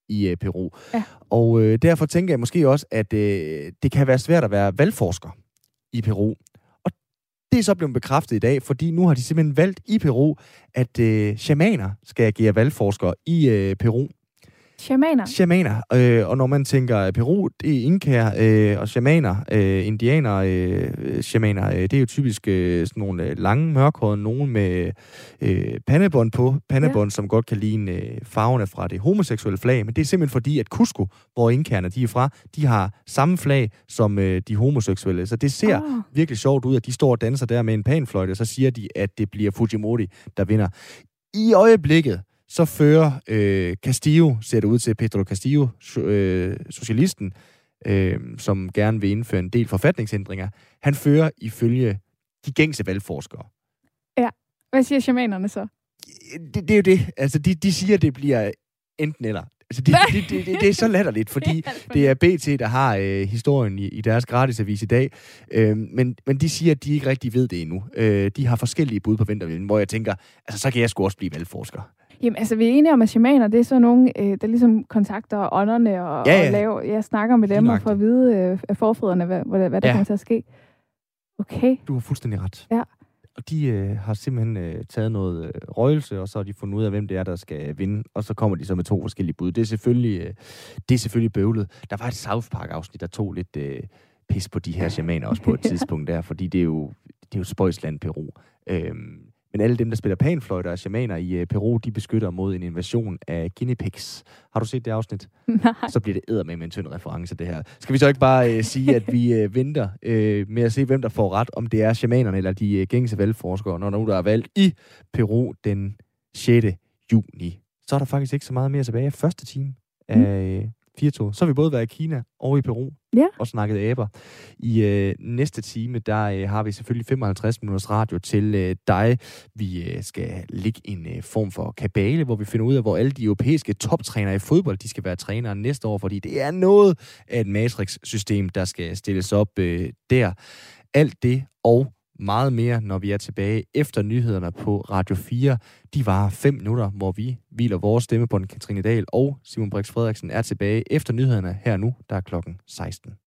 i øh, Peru.
Ja.
Og øh, derfor tænker jeg måske også, at øh, det kan være svært at være valgforsker i Peru. Og det er så blevet bekræftet i dag, fordi nu har de simpelthen valgt i Peru, at øh, shamaner skal agere valgforskere i øh, Peru.
Shamaner.
Shamaner. Øh, og når man tænker Peru, det er inkaer øh, og shamaner, øh, indianer, øh, shamaner, øh, det er jo typisk øh, sådan nogle øh, lange, mørkhårede, nogen med øh, pandebånd på. Pandebånd, ja. som godt kan ligne øh, farverne fra det homoseksuelle flag. Men det er simpelthen fordi, at Cusco, hvor inkaerne de er fra, de har samme flag som øh, de homoseksuelle. Så det ser
Åh.
virkelig sjovt ud, at de står og danser der med en panfløjte, og så siger de, at det bliver Fujimori, der vinder. I øjeblikket, så fører øh, Castillo, ser det ud til Pedro Castillo, øh, socialisten, øh, som gerne vil indføre en del forfatningsændringer, han fører ifølge de gængse valgforskere.
Hvad siger shamanerne så?
Det, det er jo det. Altså, de, de siger, at det bliver enten eller. Altså, det, det, det, det, det er så latterligt, [laughs] fordi det er BT, der har øh, historien i, i deres gratisavis i dag. Øh, men, men de siger, at de ikke rigtig ved det endnu. Øh, de har forskellige bud på vintervilden, hvor jeg tænker, altså så kan jeg sgu også blive valgforsker.
Jamen, altså, vi er enige om, at shamaner, det er sådan nogen, øh, der ligesom kontakter ånderne og,
Ja, ja.
og laver, jeg snakker med dem og får at vide øh, af forfædrene, hvad, hvad, hvad der
Ja.
kommer til at ske. Okay.
Du har fuldstændig ret.
Ja.
Og de øh, har simpelthen øh, taget noget øh, røgelse, og så har de fundet ud af, hvem det er, der skal vinde. Og så kommer de så med to forskellige bud. Det er selvfølgelig, øh, det er selvfølgelig bøvlet. Der var et South Park-afsnit, der tog lidt øh, pis på de her shamaner også på et [laughs] tidspunkt der, fordi det er jo, det er jo spøjsland Peru. Øhm, men alle dem, der spiller panfløjter og shamaner i øh, Peru, de beskytter mod en invasion af guinea pigs. Har du set det afsnit? [laughs]
Nej.
så bliver det eddermame med en tynd reference, det her. Skal vi så ikke bare øh, sige, at vi øh, venter øh, med at se, hvem der får ret, om det er shamanerne eller de øh, gængse valgforskere, når nu der er valgt i Peru den 6. juni. Så er der faktisk ikke så meget mere tilbage. Første time af øh, Firtoget. Så har vi både været i Kina og i Peru
Ja.
og snakket aber. I øh, næste time, der øh, har vi selvfølgelig 55 minutters radio til øh, dig. Vi øh, skal ligge en øh, form for kabale, hvor vi finder ud af, hvor alle de europæiske toptrænere i fodbold, de skal være trænere næste år, fordi det er noget af et matrix-system, der skal stilles op øh, der. Alt det og meget mere, når vi er tilbage efter nyhederne på Radio 4. De var fem minutter, hvor vi hviler vores stemme på den Katrine Dahl og Simon Brix Frederiksen er tilbage efter nyhederne her nu, der er klokken 16.